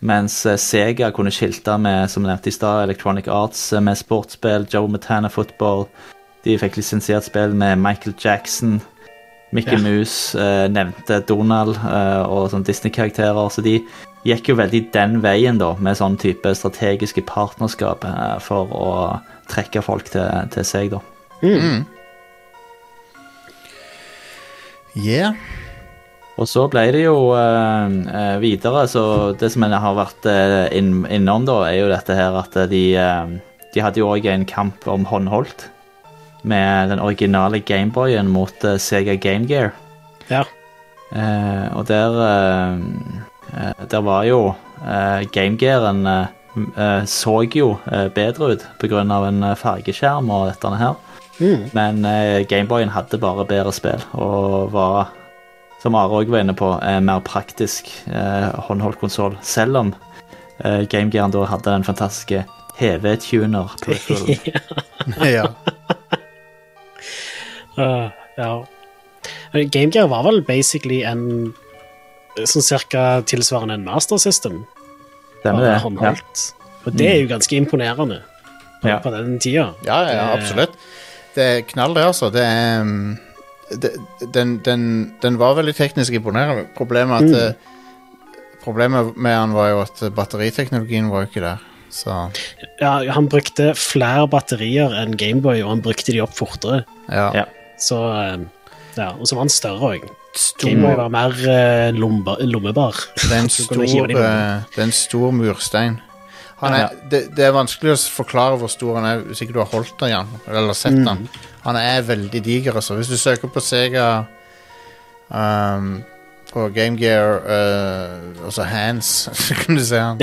Mens eh, Sega kunne skilte med som nevnt i sted, Electronic Arts eh, med sportsspill, Joe Montana Football. De fikk lisensiert spill med Michael Jackson. Mickey Ja. Mouse eh, nevnte Donald eh, og sånn Disney-karakterer. Så de gikk jo veldig den veien, da, med sånn type strategiske partnerskap eh, for å trekke folk til, til seg, da. Mm. Yeah. Og så ble det jo eh, videre, så det som en har vært eh, inn, innom, da, er jo dette her at de, de hadde jo òg en kamp om håndholdt. Med den originale Gameboyen mot Sega Game Gear. Ja. Eh, og der eh, Der var jo eh, Game Gearen eh, eh, så jo eh, bedre ut pga. en eh, fargeskjerm og dette her. Mm. Men eh, Gameboyen hadde bare bedre spill, og var, som Are òg var inne på, en mer praktisk eh, håndholdt konsoll. Selv om eh, GameGearen da hadde den fantastiske HV-tuner. peripheralen. *laughs* ja. Uh, ja. *laughs* GameGear Game Gear var vel basically en sånn cirka tilsvarende en Master System. Stemmer det? Ja. håndholdt. Og det er jo ganske imponerende på, Ja. på den tida. Ja, ja, absolutt. Det er knall, det, altså. Det er um, det, den, den, den var veldig teknisk imponerende. Problemet, at, Mm. eh, problemet med han var jo at batteriteknologien var jo ikke der. Så Ja, han brukte flere batterier enn Gameboy, og han brukte de opp fortere. ja. Ja. Så eh, ja, Og så var han større òg. Stor, var mer eh, lomba, lommebar. det, er en *laughs* stor, eh, det er en stor murstein. Han er, det, det er vanskelig å forklare hvor stor han er hvis ikke du har holdt den, igjen, eller sett Mm. den. Han er veldig diger, altså. Hvis du søker på Sega um, på Game Gear, uh, altså Hands, *laughs* så kan du se han.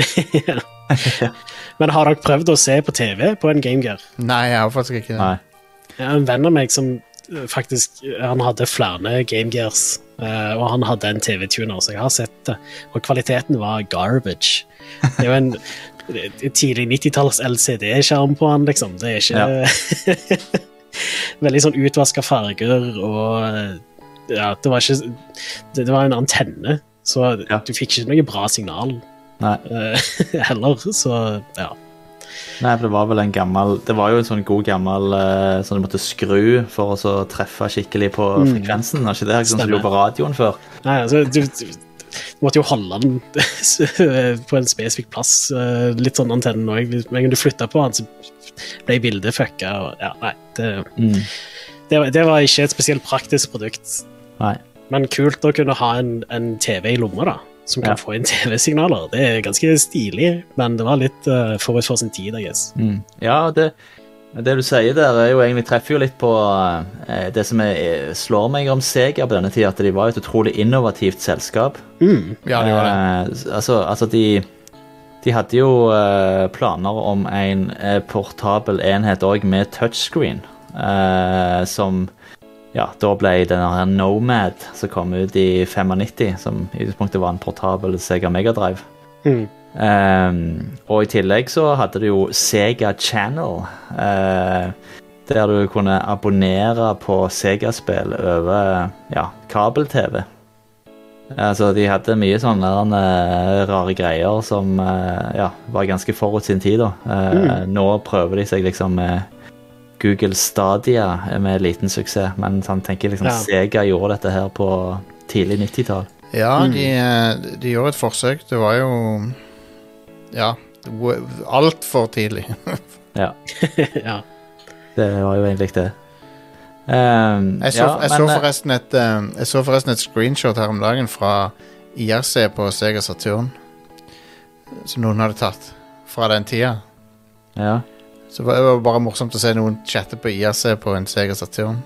*laughs* Men har dere prøvd å se på TV på en Game Gear? Nei, jeg har faktisk ikke det. Nei. Jeg har en venn av meg som faktisk Han hadde flere Game Gears, uh, og han hadde en TV-tuner, så jeg har sett det. Og kvaliteten var garbage. Det er jo en *laughs* tidlig 90-talls LCD-skjerm på han, liksom. Det er ikke *laughs* Veldig sånn utvaska farger og eh, Ja, det var ikke Det, det var en antenne, så Ja. du fikk ikke noe bra signal eh, *laughs* heller, så ja. Nei, for det var vel en gammel Det var jo en sånn god gammel eh, Sånn du måtte skru for å så treffe skikkelig på frekvensen. Var ikke det sånn som du gjorde på radioen før? Nei, altså, du, du, du måtte jo holde den *laughs* på en spesifikk plass. eh, Litt sånn antennen òg. En gang du flytta på den, så ble bildet fucka. Og, ja, nei, det, Mm. det, det var ikke et spesielt praktisk produkt. Nei. Men kult å kunne ha en, en TV i lomma, da. Som kan Ja. få inn *laughs* TV-signaler. Det er ganske stilig, men det var litt uh, forut for sin tid, I guess. Mm. Ja, det, det du sier der, er jo egentlig treffer jo litt på uh, det som er, slår meg om Sega på denne tida, at de var et utrolig innovativt selskap. Mm. Ja, det var det. Uh, altså, altså de De hadde jo planer om en portabel enhet òg med touchscreen, eh, som ja, da ble denne her Nomad, som kom ut i 95, som i utgangspunktet var en portabel Sega Megadrive. Mm. Um, og i tillegg så hadde du jo Sega Channel, Uh, der du kunne abonnere på Sega-spill over ja, kabel-TV. Altså, de hadde mye sånne eh, rare greier som uh, ja, var ganske forut sin tid. da. Eh, Nå prøver de seg liksom med Google Stadia med liten suksess, men han tenker liksom Ja. Sega gjorde dette her på tidlig 90-tall. Ja, de, eh, de gjorde et forsøk. Det var jo Ja. Altfor tidlig. *laughs* Ja. *laughs* ja. Det var jo egentlig det. Um, Jeg så, ja, jeg, så men, eh, forresten et, eh, jeg så forresten et screenshot her om dagen fra IRC på Sega Saturn. Som noen hadde tatt fra den tida. ja. Så det var bare morsomt å se noen chatte på IRC på en Sega Saturn.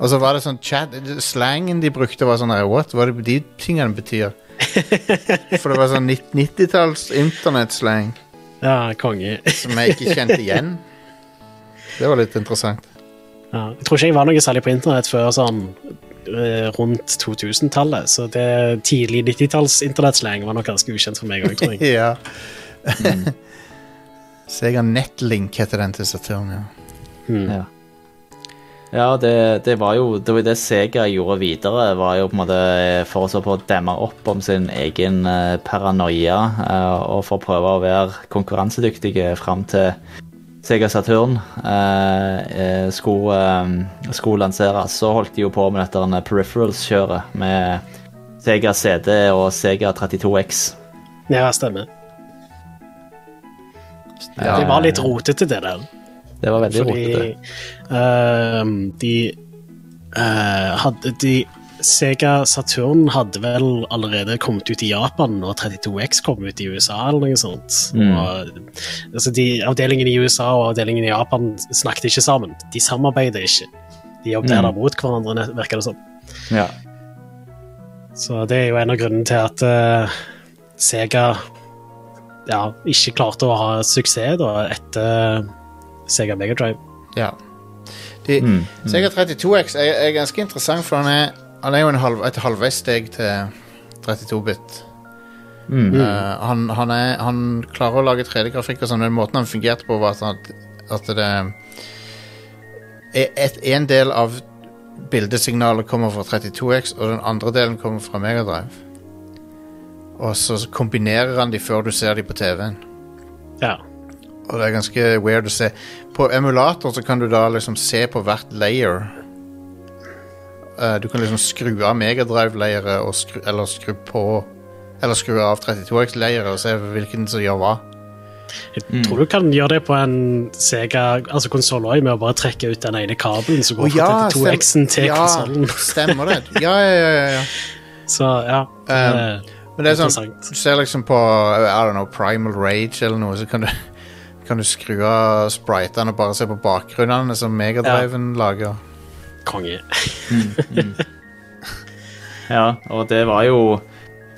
Og så var det sånn chat Slangen de brukte, var sånn What? Hva er det de tingene betyr? For det var sånn 90-talls internettslang ja, konge. som jeg ikke kjente igjen. Det var litt interessant. Ja, jeg tror ikke jeg var noe særlig på internett før sånn eh, rundt 2000-tallet, så det tidlig 90-talls internettslang var nok ganske ukjent for meg òg, tror jeg. *laughs* ja. Sega Netlink heter den til Saturn, ja. Mm. Ja, ja det, det var jo det, var det Sega gjorde videre, var jo på en måte for å få å demme opp om sin egen eh, paranoia, eh, og for å prøve å være konkurransedyktige fram til Sega Saturn eh, eh, skulle, eh, skulle lanseres. Så holdt de jo på med dette peripherals-kjøret med Sega CD og Sega 32X. Ja, stemmer. Ja. Det var litt rotete, det der. Det var veldig Fordi rotete. Uh, de uh, hadde de Sega Saturn hadde vel allerede kommet ut i Japan, og 32X kom ut i USA, eller noe sånt. Mm. Og, altså de, avdelingen i USA og avdelingen i Japan snakket ikke sammen. De samarbeider ikke. De opererer Mm. mot hverandre, virker det som. Ja. Så det er jo en av grunnene til at uh, Sega ja, ikke klarte å ha suksess da, etter Sega Megadrive. ja. De, Mm, mm. Sega 32X er, er ganske interessant, for han er, han er jo en halv, et halvveissteg til 32-bit. Mm. Uh, han, han, er, han klarer å lage 3D-grafikk og sånn, men måten han fungerte på, var at, han, at det er et, En del av bildesignalet kommer fra 32X, og den andre delen kommer fra Megadrive. Og så kombinerer han de før du ser de på TV-en. Ja. Og det er ganske weird å se. På emulator så kan du da liksom se på hvert layer. Uh, du kan liksom skru av Megadrive-layeret eller skru på Eller skru av 32X-layeret og se hvilken som gjør hva. Jeg Mm. tror du kan gjøre det på en Sega altså konsoll òg, med å bare trekke ut den ene kabelen som går oh, ja, fra 32X-en til ja, konsollen. Stemmer det. Ja, ja, ja. ja. *laughs* Så ja. Um, Men det er sånn. Du ser liksom på I don't know, Primal Rage eller noe, så kan du, *laughs* kan du skru av spritene og bare se på bakgrunnene som Megadriven lager. Konge. *laughs* Ja, og det var jo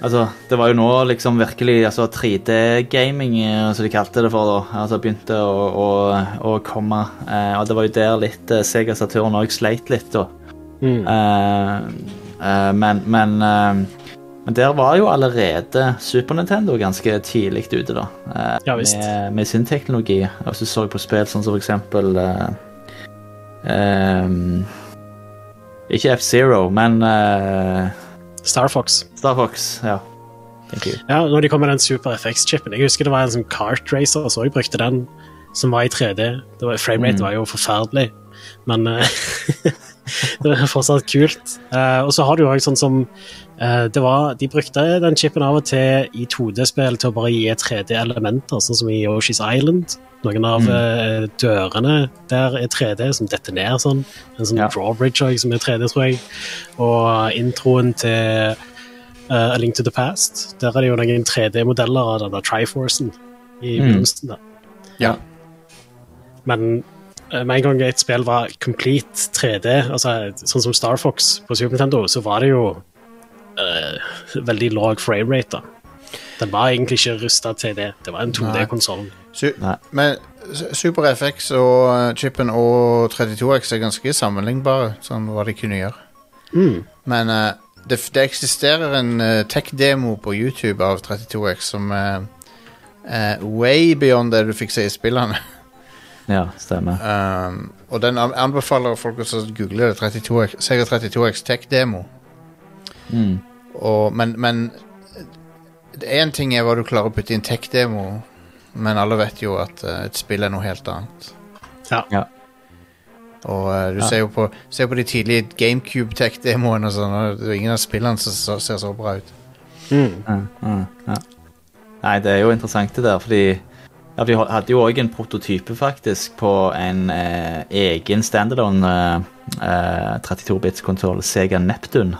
Altså, det var jo nå liksom virkelig altså 3D-gaming, eh, som de kalte det for, da. Altså begynte å, å, å komme. Eh, og det var jo der litt eh, Sega Saturn òg sleit litt, da. Mm. Eh, eh, men men, eh, men der var jo allerede Super Nintendo ganske tidlig ute, da. eh, Ja, visst. med, med sin teknologi. Og så så jeg på spill sånn som for eksempel eh, eh, Ikke F-Zero, men eh, Star Fox. Star Fox. Ja. Ja, når de kom med den Super FX-chipen. Jeg husker det var en sånn kart racer, så jeg brukte den, som var i 3D. Framerate Mm. var jo forferdelig, men eh, *laughs* *laughs* det er fortsatt kult. Uh, og så har du òg sånn som uh, det var, De brukte den chipen av og til i 2D-spill til å bare gi 3D-elementer, sånn som i Yoshi's Island. Noen av eh, dørene der er 3D, som detter ned sånn. En sånn Ja. drawbridge også, som er 3D, tror jeg. Og introen til uh, A Link to the Past. Der er det jo noen 3D-modeller av denne Triforcen i Mm. begynnelsen. Ja. Men med en gang et spill var complete 3D, altså sånn som Star Fox på Super Nintendo, så var det jo uh, veldig lav framerate. Den var egentlig ikke rusta til det. Det var en 2D-konsoll. Su men Super FX og uh, chipen og 32X er ganske sammenlignbare, sånn hva de kunne gjøre. Mm. Men uh, det, det eksisterer en uh, tech-demo på YouTube av 32X som uh, er way beyond det du fikk se i spillene. *laughs* Ja, stemmer. Um, og den anbefaler folk å google det. 32X, Sega 32X tech-demo. Mm. Men, men Én ting er hva du klarer å putte i en tech-demo, men alle vet jo at uh, et spill er noe helt annet. Ja. Ja. Og uh, du Ja. ser jo på, ser på de tidlige GameCube tech-demoene og sånn, og det er ingen av spillene som så, ser så bra ut. Mm. Ja, ja, ja. Nei, det er jo interessant det der, fordi ja, vi hadde jo òg en prototype, faktisk, på en eh, egen standalone eh, eh, 32-bits-kontroll, Sega Neptune.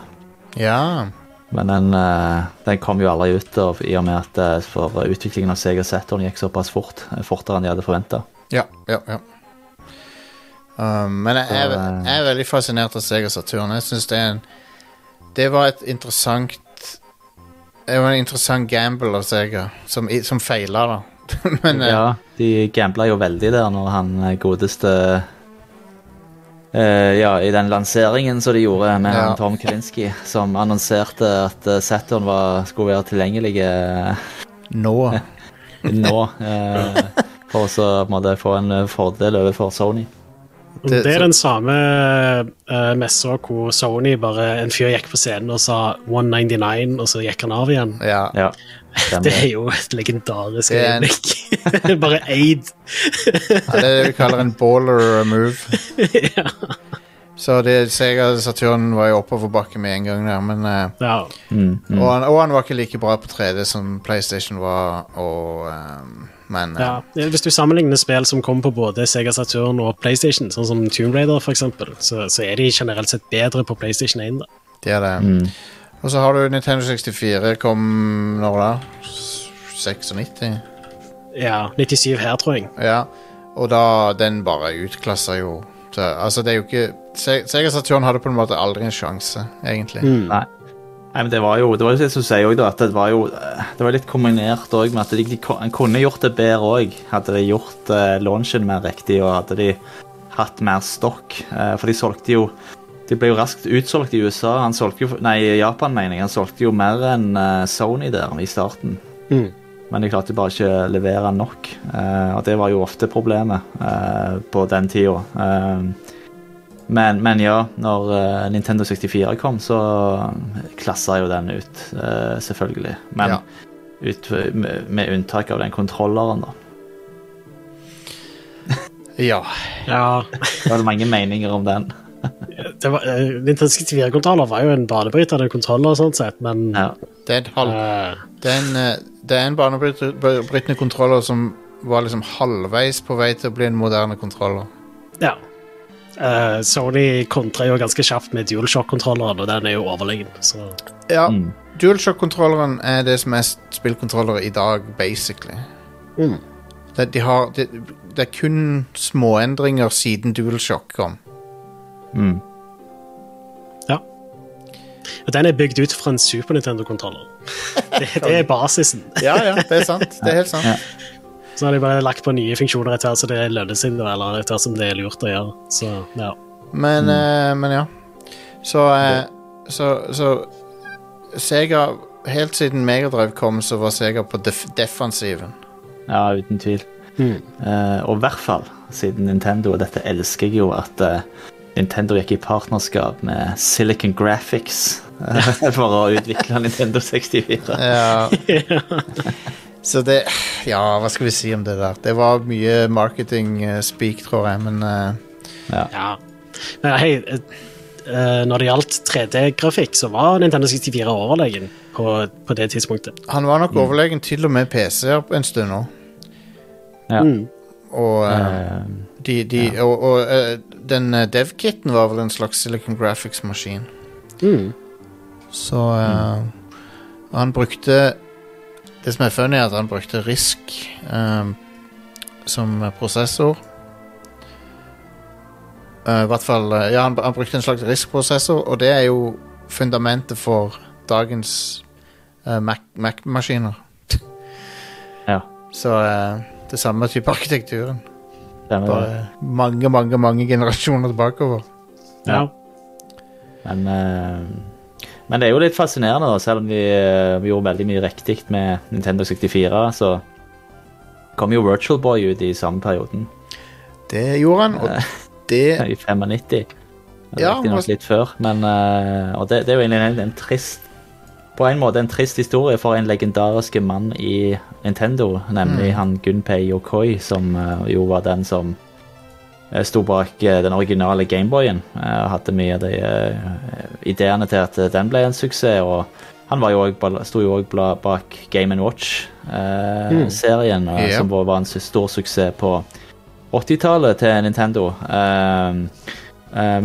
Ja. Men den, eh, den kom jo aldri ut, av, i og med at eh, for utviklingen av Sega Saturn gikk såpass fort. eh, Fortere enn de hadde forventa. Ja, ja, ja. Um, men jeg er, eh, jeg er veldig fascinert av Sega Saturn. Jeg synes det er en Det var et interessant Det var en interessant gamble av Sega, som, som feila, da. *laughs* men eh, Ja, de gambla jo veldig der når han eh, godeste uh, Ja, i den lanseringen som de gjorde med Ja. Tom Kalinski, som annonserte at Saturn var, skulle være tilgjengelig Nå. *laughs* nå. Uh, for så må det få en fordel overfor Sony. Det- Det, er den samme uh, messa hvor Sony bare En fyr gikk på scenen og sa 199, og så gikk han av igjen. Ja. Ja. Det er jo et legendarisk er en- *laughs* bare aid. ja. Det er det vi kaller en baller move. *laughs* ja. Så det, Sega Saturn var jo oppoverbakke med en gang der, men eh, ja. Mm, mm. og, han, og han var ikke like bra på 3D som PlayStation var, og um, Men ja. Ja. Hvis du sammenligner spill som kommer på både Sega Saturn og PlayStation, sånn som Tomb Raider eksempel, så, så er de generelt sett bedre på PlayStation 1. Da. det er det. Mm. Og så har du Nintendo 64. Kom når da? 96? Ja, 97 her, tror jeg. Ja. Og da Den bare utklassa jo så, Altså, det er jo ikke Se- Sega Saturn hadde på en måte aldri en sjanse, egentlig. Mm. Nei. Nei, men det var jo det var jo det som sier også at det var jo eh, Det var litt kombinert også med at de, de kunne gjort det bedre òg. Hadde de gjort uh, launchen mer riktig og hadde de hatt mer stokk. Uh, for de solgte jo De ble jo raskt utsolgt i USA. Han solgte jo Nei, i Japan, mener jeg. Han solgte jo mer enn eh, Sony der i starten. Mm. Men de klarte bare ikke å levere nok. eh, og det var jo ofte problemet eh, på den tida. Eh, men, men ja, når eh, Nintendo 64 kom, så klassa jo den ut, eh, selvfølgelig. Men Ja. ut, med, med unntak av den kontrolleren, da. Ja. Ja, *laughs* Det var mange meninger om den. Det var, eh, Nintendo 64-kontroller var jo en banebrytende kontroller, sånn sett, men Ja. Det er, halv, uh, det er en, eh, det er en banebrytende kontroller som var liksom halvveis på vei til å bli en moderne kontroller. ja. Uh, Sony kontrer jo ganske kjapt med DualShock-kontrolleren, og den er jo overlegen. Så Ja, Mm. DualShock-kontrolleren er det som er spillkontrollere i dag, basically. Mm. Det, de har, det, det er kun småendringer siden DualShock kom. Mm. ja. Og den er bygd ut fra en Super Nintendo-kontroller. *laughs* Det, det er basisen. Ja, ja, det er sant. Det er helt sant. Ja. Så har de bare lagt på nye funksjoner etter hvert så det lønner seg, eller etter hvert som det er lurt å gjøre. Så ja. Men, eh, men ja. Så, eh, så, så Sega Helt siden Megadrive kom, så var Sega på def defensiven. ja, uten tvil. Mm. Eh, og i hvert fall siden Nintendo, og dette elsker jeg jo, at eh, Nintendo gikk i partnerskap med Silicon Graphics eh, *laughs* for å utvikle Nintendo 64. Ja. *laughs* Så det Ja, hva skal vi si om det der? Det var mye marketing-speak, tror jeg, men uh, ja. Men hei, eh, eh, når det gjaldt 3D-grafikk, så var Nintendo 64 overlegen på, på det tidspunktet. han var nok overlegen til og med PC-er en stund nå. Ja. Mm. Og, eh, Eh, de, ja. og, og uh, den eh, dev-kitten var vel en slags Silicon Graphics-maskin. Mm. Så eh, han brukte Det som er funny, er at han brukte Risk eh, som prosessor. Uh, I hvert fall Ja, han, han brukte en slags Risk-prosessor, og det er jo fundamentet for dagens eh, Mac- Mac-maskiner. ja. Så det samme type arkitekturen. Stemmer det. Bare mange, mange, mange generasjoner bakover. Ja. Men, uh, men det er jo litt fascinerende, da, selv om vi, uh, vi gjorde veldig mye riktig med Nintendo 64, så kom jo Virtual Boy ut i samme perioden, Det gjorde han, og det *laughs* i 95. Ja, litt før, men uh, Og det, det er jo egentlig en, en trist På en måte en trist historie for en legendarisk mann i Nintendo, nemlig Mm. han Gunpei Yokoi, som eh, jo var den som eh, sto bak eh, den originale Gameboyen. Uh, hadde mye av de ideene til at den ble en suksess. og han var jo også, sto jo òg bak Game Mm. Watch-serien, Ja. som var en stor suksess på 80-tallet til Nintendo. Eh,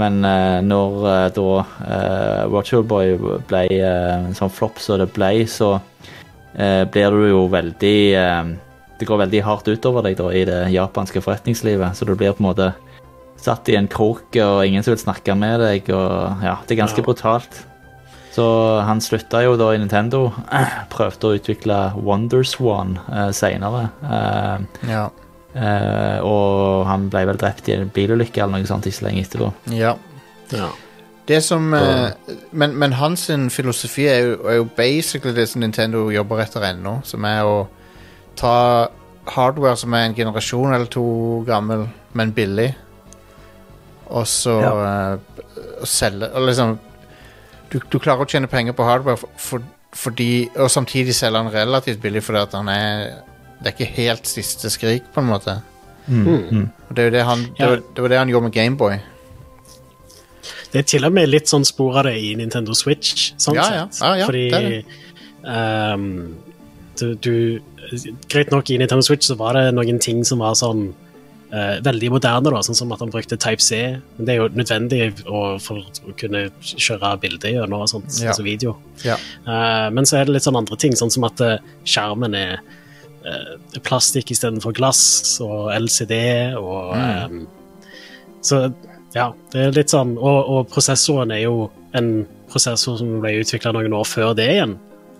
men eh, når eh, da uh, Virtual Boy ble eh, en sånn flopp som det ble, så eh, blir du jo veldig eh, Det går veldig hardt utover deg da i det japanske forretningslivet, så du blir på en måte satt i en krok og ingen som vil snakke med deg, og ja, det er ganske Ja. brutalt. Så han slutta jo da i Nintendo. *clears throat* Prøvde å utvikle Wonderswan uh, seinere. Ja. Eh, og han ble vel drept i en bilulykke eller noe sånt ikke så lenge etterpå. Ja. Ja. Det som eh, men, men hans filosofi er jo, er jo basically det som Nintendo jobber etter ennå, som er å ta hardware som er en generasjon eller to gammel, men billig, og så eh, og selge og liksom du, du klarer å tjene penger på hardware for, for, fordi Og samtidig selge den relativt billig fordi at han er Det er ikke helt siste skrik, på en måte. Mm. Og det, er jo det, han, det, Ja. var, det var det han gjorde med Gameboy. Det er til og med litt sånn spor av det i Nintendo Switch, sånn Ja, ja. sett. Ja, ja, Fordi det det. ehm, du, du Greit nok, i Nintendo Switch så var det noen ting som var sånn uh, veldig moderne, da, sånn som at han brukte Type C. Men det er jo nødvendig å, for å kunne kjøre bilder gjennom og sånt, Ja. altså video. Ja. Eh, men så er det litt sånn andre ting, sånn som at eh, skjermen er eh, plastikk istedenfor glass, og LCD, og ehm, Så ja, det er litt sånn Og, og prosessoren er jo en prosessor som ble utvikla noen år før det igjen,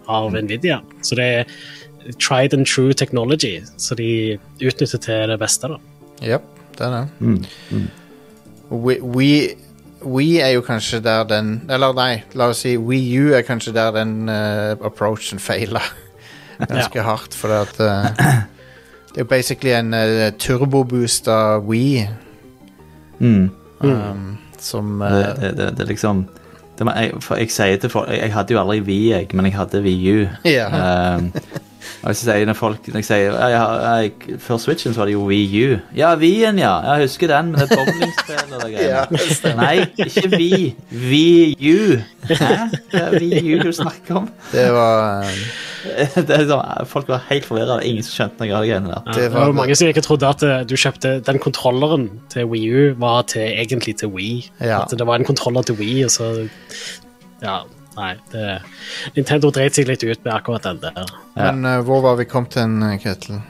av Nvidia. Så det er tried and true technology, så de utnytter til det beste, da. Yep, det er det. Mm. We, we, we er jo kanskje der den Eller nei, la oss si Wii U er kanskje der den uh, approachen feila ganske hardt, for at uh, Det er jo basically en uh, turboboost av Wii Mm. um, som Det, eh, det, det, det er liksom det jeg, for jeg sier til folk Jeg, hadde jo aldri Vi, jeg, men jeg hadde VU. Ja. Um, *laughs* og så sier når folk når jeg sier ja, jeg, jeg, Før Switchen så var det jo Wii U. Ja, Wien, ja. Jeg husker den med det bowlingspillet og det Ja, greiene. Nei, ikke Vi. Wii U. Hæ? Det er Wii U du snakker om. Det var um, *laughs* Det er sånn, folk var helt forvirra. Ingen som skjønte noe av de greiene der. Det det var mange som ikke trodde at eh, du kjøpte den kontrolleren til Wii U var til, egentlig til Wii. Ja. At det var en kontroller til Wii, og så Ja, nei. Det, Nintendo dreit seg litt ut med akkurat den der. Ja. Men uh, hvor var vi kommet hen, eh, Ketil?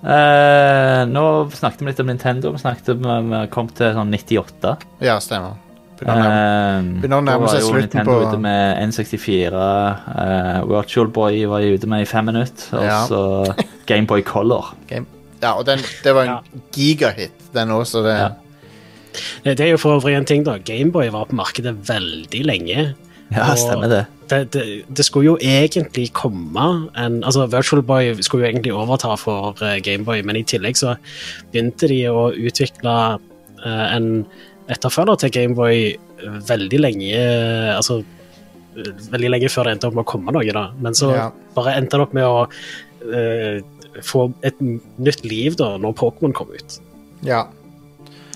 Uh, nå snakket vi litt om Nintendo. Vi snakket om Vi kom til sånn 98. Ja, stemmer. Begynner å nærme- seg slutten Nintendo på- ute med N64. Uh, Virtual Boy var jeg ute med i fem minutter. Og Ja. så Gameboy Color. *laughs* Game. Ja, og den, det var en Ja. gigahit, den også. Det, Ja. Det er jo for øvrig en ting, da. Gameboy var på markedet veldig lenge. Ja, stemmer det. Det, det, det skulle jo egentlig komme en Altså, Virtual Boy skulle jo egentlig overta for eh, Gameboy, men i tillegg så begynte de å utvikle eh, en etterfølger til Gameboy veldig lenge eh, Altså eh, veldig lenge før det endte opp med å komme noe, da. Men så Ja. bare endte det opp med å uh, få et nytt liv da når Pokémon kom ut. ja.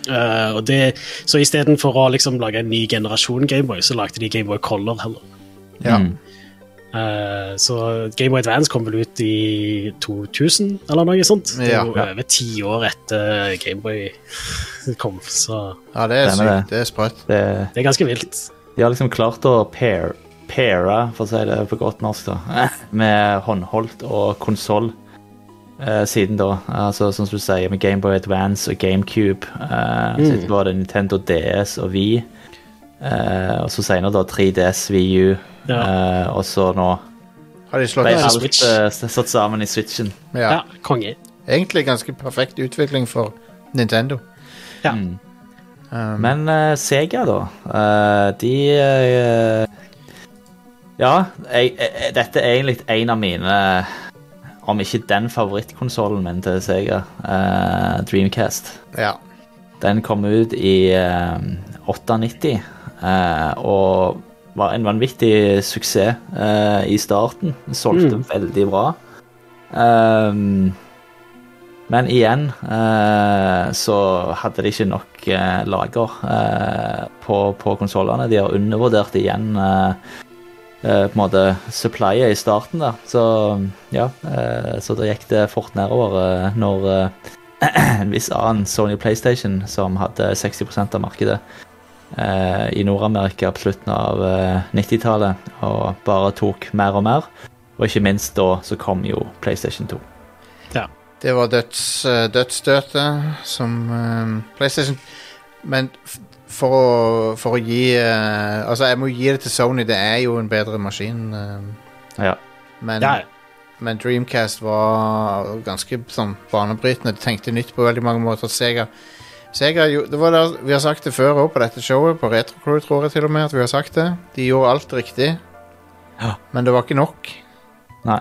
Eh, og det, så istedenfor å liksom lage en ny generasjon Gameboy, så lagde de Gameboy Color heller. ja. Mm. Uh, så Gameboy Advance kom vel ut i 2000, eller noe sånt. Det Ja. er jo over ti år etter Gameboy kom, så ja, det er sykt. Det er sprøtt. Det, det er ganske vilt. de har liksom klart å pair, paire, for å si det på godt norsk, da, *laughs* med håndholdt og konsoll. Eh, siden da. Altså, som du sier, med Gameboy Advance og GameCube. Uh, Mm. Så var det Nintendo DS og Wii. Uh, og så senere da 3DS, VU, Ja. uh, og så nå Har de slått ble alt Switch. eh, satt sammen i Switchen. Ja, Ja. konge. Egentlig ganske perfekt utvikling for Nintendo. Ja. Mm. Um, Men Sega, da. eh, de Ja, jeg, jeg, dette er egentlig en av mine Om ikke den favorittkonsollen min til Sega, uh, Dreamcast. ja. Den kom ut i uh, 98 uh, og var en vanvittig suksess eh, i starten. Den solgte Mm. veldig bra. Ehm, men igjen eh, så hadde de ikke nok lager eh, på, på konsollene. De har undervurdert igjen eh, på en måte supplyet i starten der. Så ja, eh, så da gikk det fort nedover eh, når eh, *clears throat* en viss annen Sony PlayStation som hadde 60% av markedet eh, i Nord-Amerika på slutten av eh, 90-tallet, og bare tok mer og mer. Og ikke minst da så kom jo PlayStation 2. Ja. Det var døds, eh, dødsstøtet som PlayStation Men for å, for å gi eh, Altså, jeg må gi det til Sony. Det er jo en bedre maskin. eh, Ja. men, Ja, men Dreamcast var ganske sånn banebrytende. De tenkte nytt på veldig mange måter. Sega, Sega jo- det var der, Vi har sagt det før òg på dette showet, på Retrocrew tror jeg til og med at vi har sagt det. De gjorde alt riktig, Ja. men det var ikke nok. Nei.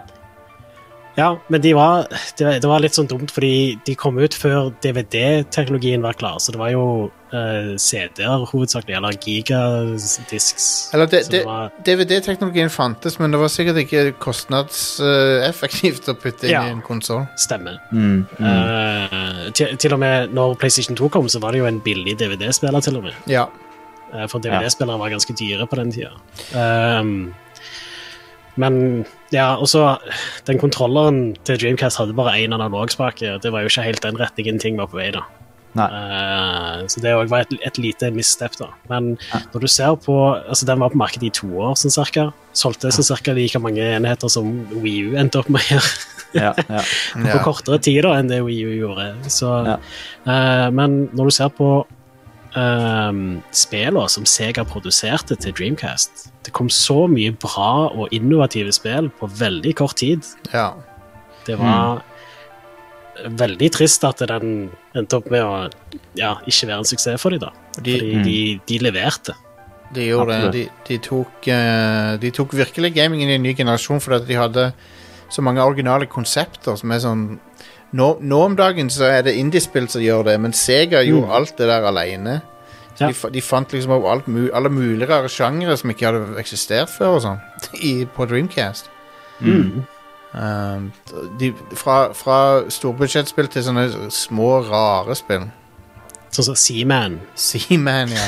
Ja, men de var, det, det var litt sånn dumt, fordi de kom ut før DVD-teknologien var klar. Så det var jo uh, CD-er hovedsakelig, eller gigadisks. Eller DVD-teknologien fantes, men det var sikkert ikke kostnadseffektivt å putte inn Ja. i en konsoll. Stemmer. Mm, mm. Uh, til, til og med når PlayStation 2 kom, så var det jo en billig DVD-spiller, til og med. Ja. Uh, For DVD-spillere var ganske dyre på den tida. Um, men ja, og så Den kontrolleren til Dreamcast hadde bare én analogspake. og Det var jo ikke helt den retningen ting var på vei. da. Eh, så det òg var et, et lite misstep. da. Men når du ser på altså Den var på markedet i to år, sånn cirka. Solgte sånn cirka like mange enheter som Wii U endte opp med her. *laughs* Ja, ja. På kortere tid da enn det Wii U gjorde. Så, Ja. eh, men når du ser på um, spillene som Sega produserte til Dreamcast Det kom så mye bra og innovative spill på veldig kort tid. ja. Det var veldig trist at den endte opp med å ja, ikke være en suksess for dem. da. De, Fordi de, de leverte. de gjorde det. De, de, tok, eh, de tok virkelig gamingen i en ny generasjon fordi de hadde så mange originale konsepter som er sånn Nå, nå om dagen så er det indiespill som gjør det, men Sega gjorde alt det der alene. Ja. de, de fant liksom opp alt, alle mulige rare sjangere som ikke hadde eksistert før og sånn, *laughs* på Dreamcast. Mm. Um, de, fra, fra storbudsjettspill til sånne små, rare spill. Sånn som Seaman Seaman, ja.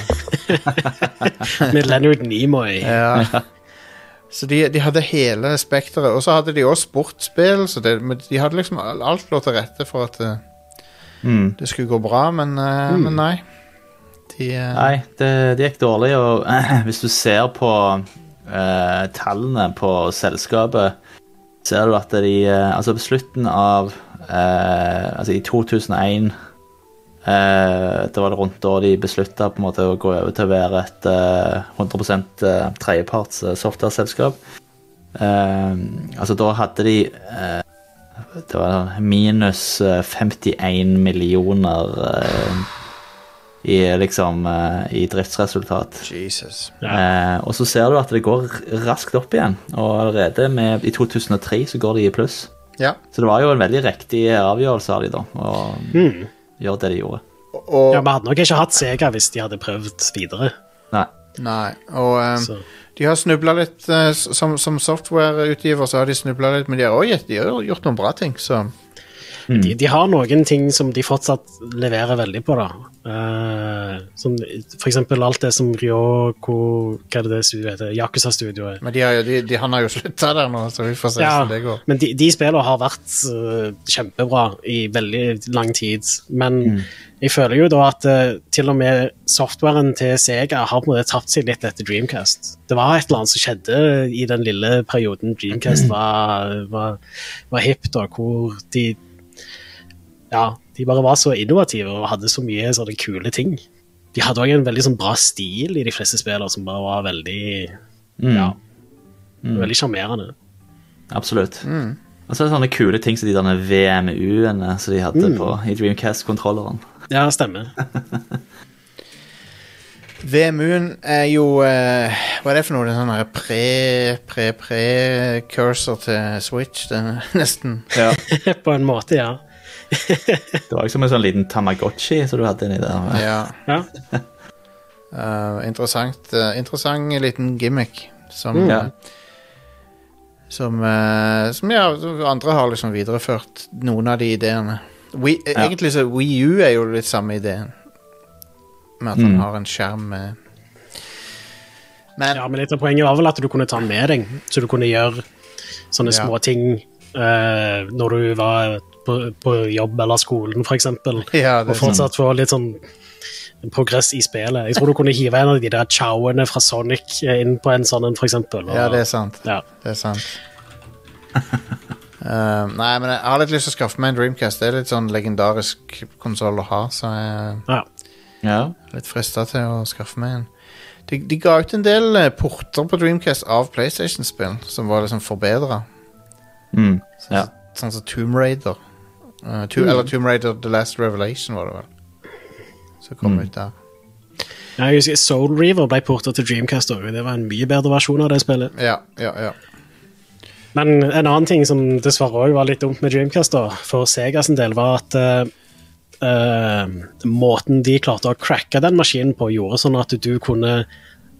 *laughs* med Leonard Nimoy. ja. *laughs* Så de, de hadde hele spekteret. Og så hadde de også sportsspill, så det, men de hadde liksom alt lå til rette for at det, Mm. det skulle gå bra, men, mm. men nei. De, eh, Nei, det, det gikk dårlig, og hvis du ser på eh, tallene på selskapet, ser du at de eh, Altså på slutten av eh, Altså i 2001 eh, Det var det rundt da de beslutta å gå over til å være et eh, 100 eh, tredjeparts eh, software-selskap. Eh, altså da hadde de eh, Det var minus eh, 51 millioner eh, i liksom eh, i driftsresultat. Jesus. Eh, og så ser du at det går raskt opp igjen, og allerede med, i 2003 så går de i pluss. Ja. Så det var jo en veldig riktig avgjørelse av de da, Og, Mm. Gjøre det de gjorde. Og, Ja, Vi hadde nok ikke hatt Sega hvis de hadde prøvd videre. Nei. nei, og um, de har snubla litt Uh, som, som softwareutgiver, så har de snubla litt, men de har også gjort- gjort noen bra ting, så De, de har noen ting som de fortsatt leverer veldig på, da. Uh, som for eksempel alt det som Ryoko Hva er det det studioet heter? Yakuza-studioet. Men de har, jo- de, de, han har jo slutta der nå, så vi får se Ja, hvordan det går. men de, de spillene har vært uh, kjempebra i veldig lang tid. Men jeg føler jo da at uh, til og med softwaren til Sega har på en måte tapt seg litt etter Dreamcast. Det var et eller annet som skjedde i den lille perioden Dreamcast var, var, var hip, da, hvor de Ja, de bare var så innovative og hadde så mye sånne kule ting. De hadde òg en veldig sånn bra stil i de fleste spillene, som bare var veldig Mm. Ja. Veldig sjarmerende. Absolutt. Og så er det sånne kule ting som de derne VMU-ene som de hadde på, i Dreamcast-kontrolleren. Ja, stemmer. *laughs* VMU-en er jo eh, Hva er det for noe? Er sånn pre-pre-pre-cursor til Switch. Det er *laughs* nesten Ja. *laughs* På en måte, ja. Det var liksom en sånn liten Tamagotchi som du hadde inni der. Ja. ja. uh, *laughs* interessant, uh, interessant liten gimmick som Ja. Som, eh, som ja, andre har liksom videreført noen av de ideene. We, Ja. Egentlig så Wii U er jo litt samme ideen. Med at han Mm. har en skjerm med Men ja, men litt av poenget var vel at du kunne ta den med deg, så du kunne gjøre sånne Ja. små ting uh, når du var på, på jobb eller skolen, eksempel. ja, Og fortsatt få litt sånn progress i spillet. Jeg tror du kunne hive en av de der chowene fra Sonic inn på en sånn en, eksempel. Ja, det er sant. ja. Det er sant. uh, nei, men jeg har litt lyst til å skaffe meg en Dreamcast. Det er litt sånn legendarisk konsoll å ha, så jeg Ja. Ja. er litt frista til å skaffe meg en. De, de ga ut en del eh, porter på Dreamcast av PlayStation-spill som var liksom forbedra. Mm. Ja. sånn som Tomb Raider. Eh, to, Eller Tomb Raider The Last Revelation, var det vel. Som kom ut der. Ja, jeg husker Soul Reaver ble porta til Dreamcast òg. Det var en mye bedre versjon av det spillet. Ja, ja, ja. Men en annen ting som dessverre også var litt dumt med Dreamcast, da, for Sega sin del, var at uh, uh, måten de klarte å cracke den maskinen på, gjorde sånn at du kunne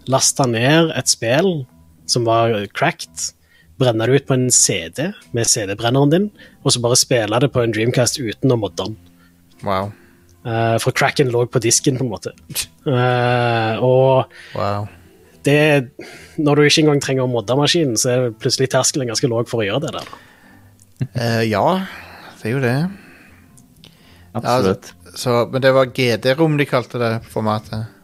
laste ned et spill som var cracked, brenne det ut på en CD med CD-brenneren din, og så bare spille det på en Dreamcast uten å modde den. Wow. Uh, for cracken lå på disken, på en måte. Uh, og wow. det Når du ikke engang trenger å modde maskinen, så er plutselig terskelen ganske lav for å gjøre det der. Uh, ja, det er jo det. Absolutt. Så, men det var GD-rom de kalte det formatet.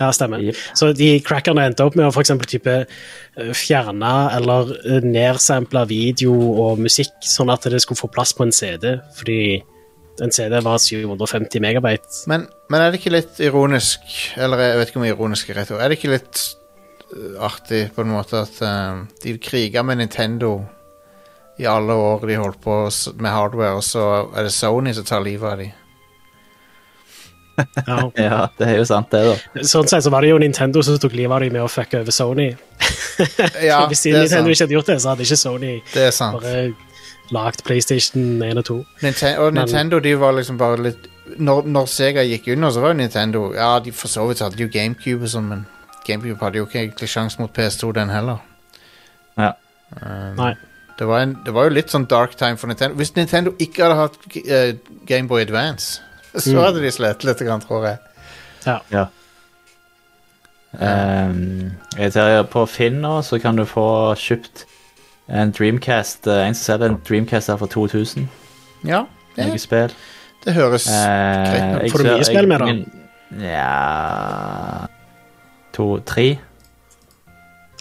Ja, stemmer. Yep. Så de crackerne endte opp med å for type eh, fjerne eller eh, nedsample video og musikk, sånn at det skulle få plass på en CD, fordi en CD var 750 megabyte. Men, men er det ikke litt ironisk, eller jeg vet ikke om ironisk er rett ord, er det ikke litt øh, artig på en måte at uh, de kriga med Nintendo i alle år de holdt på med hardware, og så er det Sony som tar livet av dem? Ja. Ja, det er jo sant, det, da. Sånn sett så var det jo Nintendo som tok livet av dem med å fucke over Sony. Ja, *laughs* Hvis det er Nintendo sant. ikke hadde gjort det, så hadde ikke Sony Det er sant. bare lagd PlayStation 1 og 2. Ninten og Men- Nintendo de var liksom bare litt når, når Sega gikk under, så var jo Nintendo Ja, de for så vidt hadde jo GameCube og sånn, men GameCube hadde jo ikke egentlig sjanse mot PS2, den heller. Ja. Um, Nei. Det var, en, det var jo litt sånn dark time for Nintendo. Hvis Nintendo ikke hadde hatt uh, Gameboy Advance, *laughs* så Mm. hadde de slitt litt, grann, tror jeg. Ja. Ja. Um, jeg ser på Finn nå, så kan du få kjøpt en Dreamcast. En som selger en Dreamcast her for 2000. Ja, det, Noe spill. det høres Eh, ut. Får du mye spill med, da? min- Ja To-tre.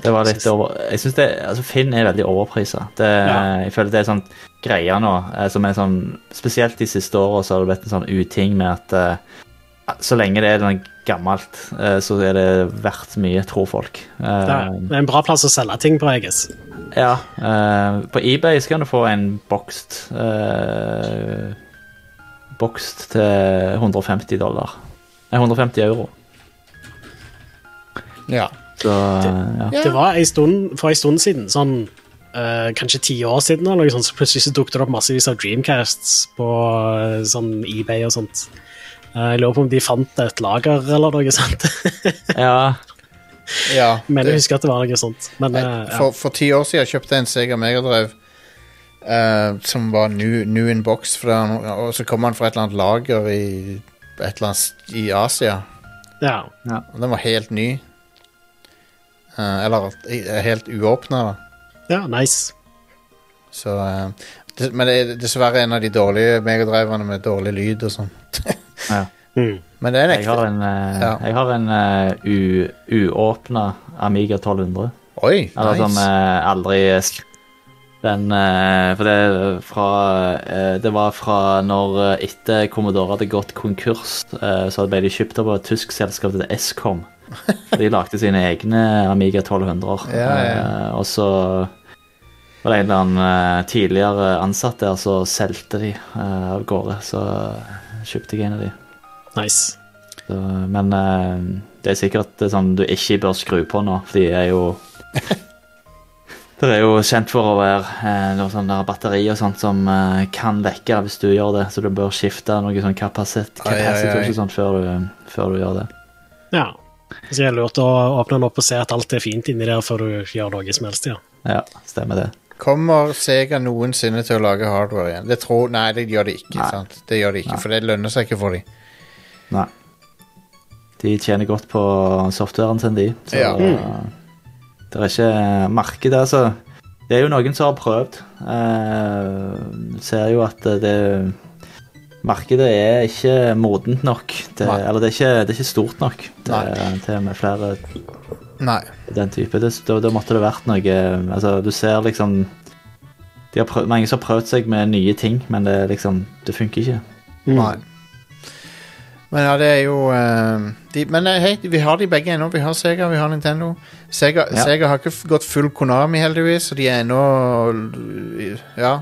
Det var litt over Jeg synes det Altså, Finn er veldig overprisa. Ja. Jeg føler det er sånn greia nå, eh, som er sånn Spesielt de siste åra så har det blitt en sånn uting med at uh, så lenge det er noe gammelt, uh, så er det verdt mye, tror folk. Det Eh, det er en bra plass å selge ting på, Eges guess. ja. på eBay så kan du få en bokst uh, Bokst til 150 dollar. Nei, 150 euro. Ja. Så ja. det, Det var en stund, for en stund siden, sånn uh, kanskje ti år siden, eller noe sånt, så plutselig så dukket det opp massevis av Dreamcasts på uh, sånn eBay og sånt. Uh, jeg lurer på om de fant et lager eller noe sånt. *laughs* ja. ja Men jeg husker at det var noe sånt. Men ja. For, for ti år siden kjøpte jeg en Sega Megadrive Uh, som var new, new in box, for den, og så kom han fra et eller annet lager i, et eller annet i Asia. ja. Og den var helt ny. Eh, eller helt uåpna, da. ja, nice. Så eh, det, Men det er dessverre en av de dårlige megadriverne med dårlig lyd og sånn. *laughs* ja. Mm. Men det er en Jeg har en, eh, Ja. jeg har en uh, u, uåpna Amiga 1200. Oi, Eller som nice. eh, aldri Den For det fra Det var fra når etter Commodore hadde gått konkurs, så ble de kjøpt opp av et tysk selskap til Escom. *laughs* De lagde sine egne Amiga 1200. Ja, ja. eh, og så var det en eller annen eh, tidligere ansatt der, så solgte de eh, av gårde. Så kjøpte jeg en av de. nice. Så, men det er sikkert er sånn du ikke bør skru på nå, for de er jo *laughs* Det er jo kjent for å være eh, noe sånn der batteri og sånt som eh, kan lekke hvis du gjør det, så du bør skifte noe sånn kapasitet, Ai, ai, ai. sånt før du, før du gjør det. Ja. Så jeg er lurt å åpne den opp og se at alt er fint inni der før du gjør noe som helst. ja. Ja, stemmer det. Kommer Sega noensinne til å lage hardware igjen? Det tror, nei, det gjør de ikke. Nei. sant? Det gjør de ikke, For det lønner seg ikke for dem. Nei. De tjener godt på softwaren sin, de. Så Ja. mm. det er ikke marked, altså. Det er jo noen som har prøvd. Uh, ser jo at det Markedet er ikke modent nok. Det, eller det er, ikke, det er ikke stort nok til, til med flere Nei. den type. Det, da, da måtte det vært noe Altså, du ser liksom de har prøvd, Mange som har prøvd seg med nye ting, men det liksom Det funker ikke. Mm. Nei. Men ja, det er jo uh, de, Men eh, hei, vi har de begge ennå. Vi har Sega, vi har Nintendo. Sega, Ja. Sega har ikke gått full Konami, heldigvis, så de er ennå Ja.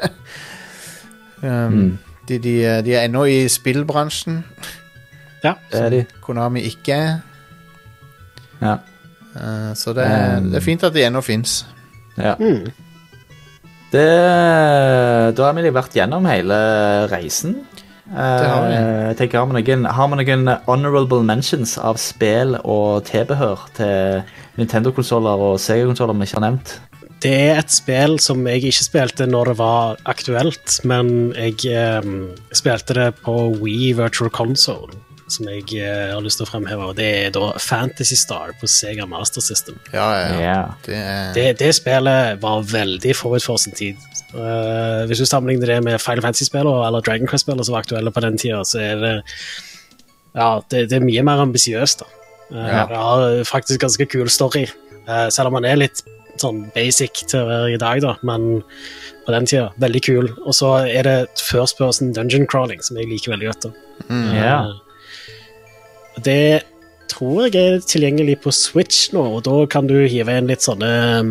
*laughs* um, Mm. De, de, er- de er ennå i spillbransjen. Ja. *laughs* Det er de. Konami ikke er. Ja. Uh, så det er, Um. det er fint at de ennå fins. ja. Mm. Det, da har vi liksom vært gjennom hele reisen. har vi. Eh, Jeg tenker, har vi noen, har vi noen honorable mentions av spill og tilbehør til Nintendo-konsoller og Sega-konsoller vi ikke har nevnt? Det er et spill som jeg ikke spilte når det var aktuelt, men jeg eh, spilte det på Wii Virtual Console, som jeg eh, har lyst til å fremheve. og Det er da Fantasy Star på Sega Master System. Ja, ja. ja. Det er Det, det spillet var veldig forut for sin tid. Uh, hvis du sammenligner det med Final Fantasy-spillene eller Dragon Quest-spillene som var aktuelle på den tida, så er det Ja, det, det er mye mer ambisiøst, da. Eh, Ja. Det har faktisk ganske kul story, uh, selv om man er litt sånn basic til å være i dag, da, men på den tida, veldig kul. Og så er det first person dungeon crawling, som jeg liker veldig godt. da. mm. Ja. Eh, Det tror jeg er tilgjengelig på Switch nå, og da kan du hive inn litt sånne um,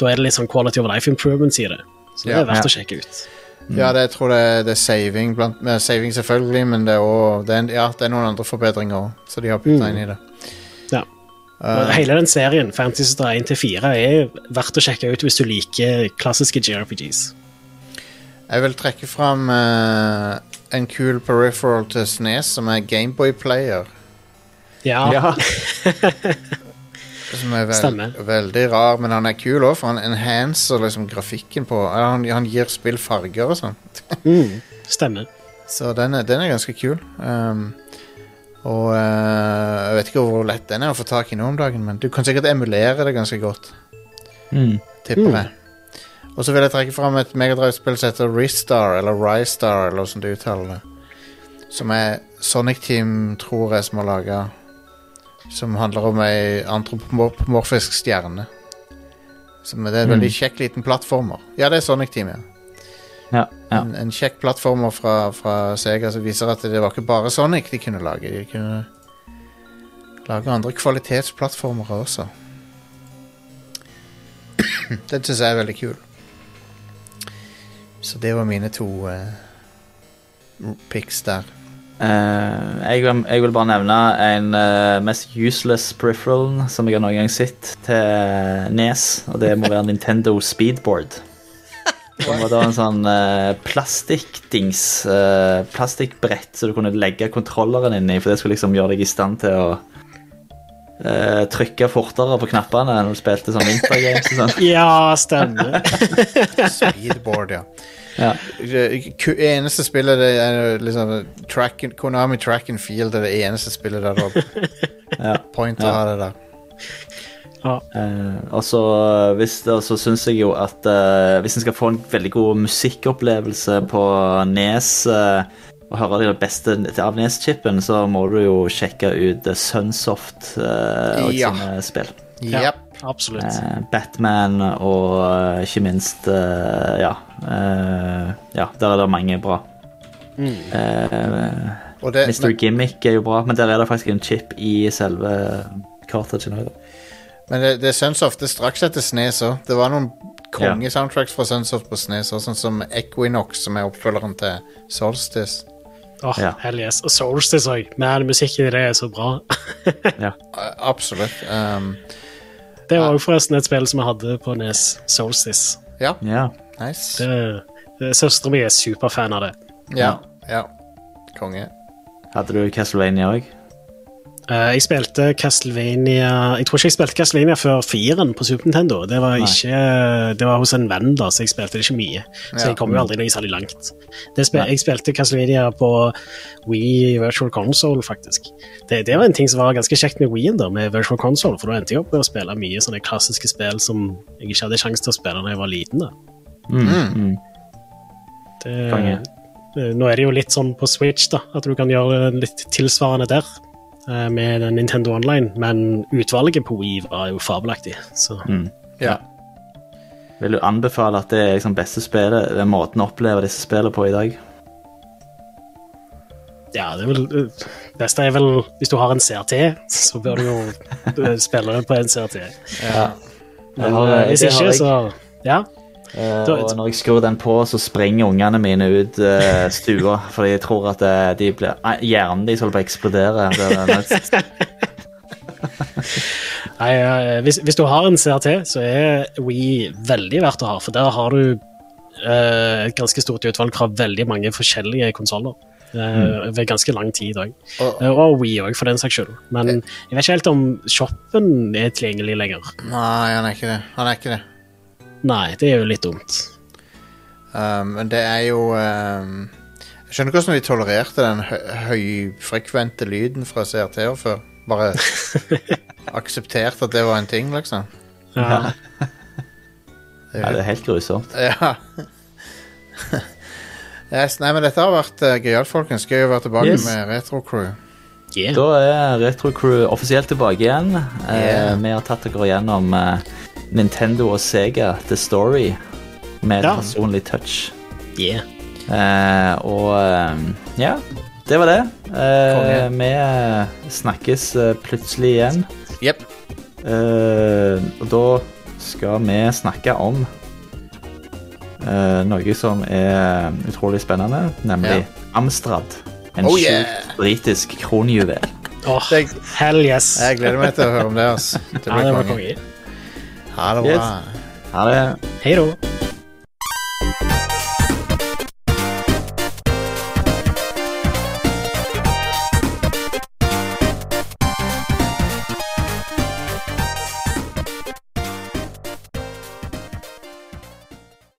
Da er det litt sånn quality of life improvements i det. Så det Ja. er verdt Ja. å sjekke ut. Ja, det, jeg tror det, er- det er saving, blant, saving selvfølgelig, men det er, også, det er, ja, det er noen andre forbedringer òg, så de har putta Mm. inn i det. Uh, Hele den serien, Fantasy Star 1-4, er verdt å sjekke ut hvis du liker klassiske JRPGs. jeg vil trekke fram uh, en kul peripheral til Snes, som er Gameboy Player. Ja, Ja. *laughs* Som er veld, Stemmer. veldig rar, men han er kul òg, for han enhancer liksom grafikken på han, han gir spill farger og sånn. mm, stemmer. Så den er, den er ganske kul. Um, og uh, jeg vet ikke hvor lett den er å få tak i nå om dagen, men du kan sikkert emulere det ganske godt. Mm. tipper Mm. jeg. Og så vil jeg trekke fram et Megadrive-spill som heter Ristar, eller Rystar, eller hvordan du uttaler det. Som er Sonic Team, tror jeg, som har laga. Som handler om ei antropomorfisk stjerne. Som er det mm. veldig kjekk liten plattformer. Ja, det er Sonic Team, ja. Ja, ja. En, en kjekk plattformer fra, fra Sega som viser at det var ikke bare Sonic de kunne lage. De kunne lage andre kvalitetsplattformer også. *clears throat* Den syns jeg er veldig kul. Så det var mine to uh, pics der. Uh, jeg, vil, jeg vil bare nevne en uh, mest useless peripheral som jeg har noen gang sett til Nes, og det må være Nintendo Speedboard. Som var da en sånn uh, plastikkdings, eh, plastikkbrett, så du kunne legge kontrolleren inni, for det skulle liksom gjøre deg i stand til å eh, trykke fortere på knappene når du spilte sånn vintergames og sånn. *laughs* Ja, stemmer. *laughs* Speedboard, ja. Ja. Det eneste spillet det er liksom track, and- Konami Track and Field er det eneste spillet der du har *laughs* Ja. point å Ja. ha det der. Ja. Eh, og så hvis det- så syns jeg jo at eh, hvis en skal få en veldig god musikkopplevelse på Nes eh, og høre det beste av Nes-chipen, så må du jo sjekke ut Sunsoft eh, og Ja. sine spill. Ja. Jepp. Absolutt. Eh, Batman og ikke minst Ja. eh, ja, der er det mange bra. Eh, Og det, Mr. Gimmick er jo bra, men der er det faktisk en chip i selve cartridgen. også. Men det, det er Sunsoft det er straks etter Snes òg. Det var noen kongesoundtracks fra Sunsoft på Snes også, sånn som Equinox, som er oppfølgeren til Solstice. Åh, ja. hell yes. Og Solstice òg. Men musikken i det er så bra. *laughs* Ja. Absolutt. Um, Det var jo forresten et spill som jeg hadde på Nes, Solstice. ja, ja. nice. Søstera mi er superfan av det. Ja, ja. Konge. Hadde du Castlevania òg? Eh, jeg spilte Castlevania Jeg tror ikke jeg spilte Castlevania før firen på Super Nintendo. Det var, ikke, det var hos en venn, da, så jeg spilte det ikke mye. Så Ja. jeg kom jo aldri noe særlig langt. Det spil, jeg spilte Castlevania på Wii Virtual Console, faktisk. Det, det var en ting som var ganske kjekt med Wien, da, med Virtual Console, for da endte jeg opp med å spille mye sånne klassiske spill som jeg ikke hadde sjanse til å spille da jeg var liten. da. Mm. Mm. Det, eh, nå er det jo litt sånn på Switch, da, at du kan gjøre litt tilsvarende der. Eh, Med den Nintendo Online, men utvalget på Wii var jo fabelaktig. Så Mm. Ja. Vil du anbefale at det er liksom beste spillet, den måten å oppleve disse spillene på i dag? Ja, det er vel beste er vel Hvis du har en CRT, så bør du jo uh, *laughs* spille det på en CRT. Ja. Men har- uh, hvis ikke, jeg. så Ja. Eh, og når jeg skrur den på, så springer ungene mine ut uh, stua, *laughs* fordi jeg tror at eh, de blir, nei, hjernen deres holder på å eksplodere. Er *laughs* Nei, uh, hvis, hvis du har en CRT, så er Wii veldig verdt å ha, for der har du uh, et ganske stort utvalg fra veldig mange forskjellige konsoller. Uh, Ved ganske lang tid òg. Og- Uh, og Wii òg, for den saks skyld. Men jeg vet ikke helt om shoppen er tilgjengelig lenger. Nei, han er ikke det. Han er ikke det. Nei, det er jo litt dumt. Um, men det er jo um, Jeg skjønner ikke hvordan de tolererte den hø høyfrekvente lyden fra CRT-er før. Bare *laughs* aksepterte at det var en ting, liksom. Ja. Det Ja, er det er helt grusomt. Ja. *laughs* yes, nei, men dette har vært uh, gøyalt, folkens. Gøy å være tilbake Yes. med Retro Crew. Yeah. Da er Retro Crew offisielt tilbake igjen. Eh, Yeah. Vi har tatt dere gjennom eh, Nintendo og Sega The Story med Ja. personlig touch. Yeah. Uh, og eh, ja, det var det. Eh, Konge. vi snakkes eh, plutselig igjen. Yep. Uh, og da skal vi snakke om eh, noe som er utrolig spennende, nemlig Amstrad. En Oh, sjukt britisk kronjuvel. oh, hell yes. Jeg gleder meg til å høre om det. Altså. *laughs* Det ja, blir det var konge. Ha det Yes. Ha det. Hei da.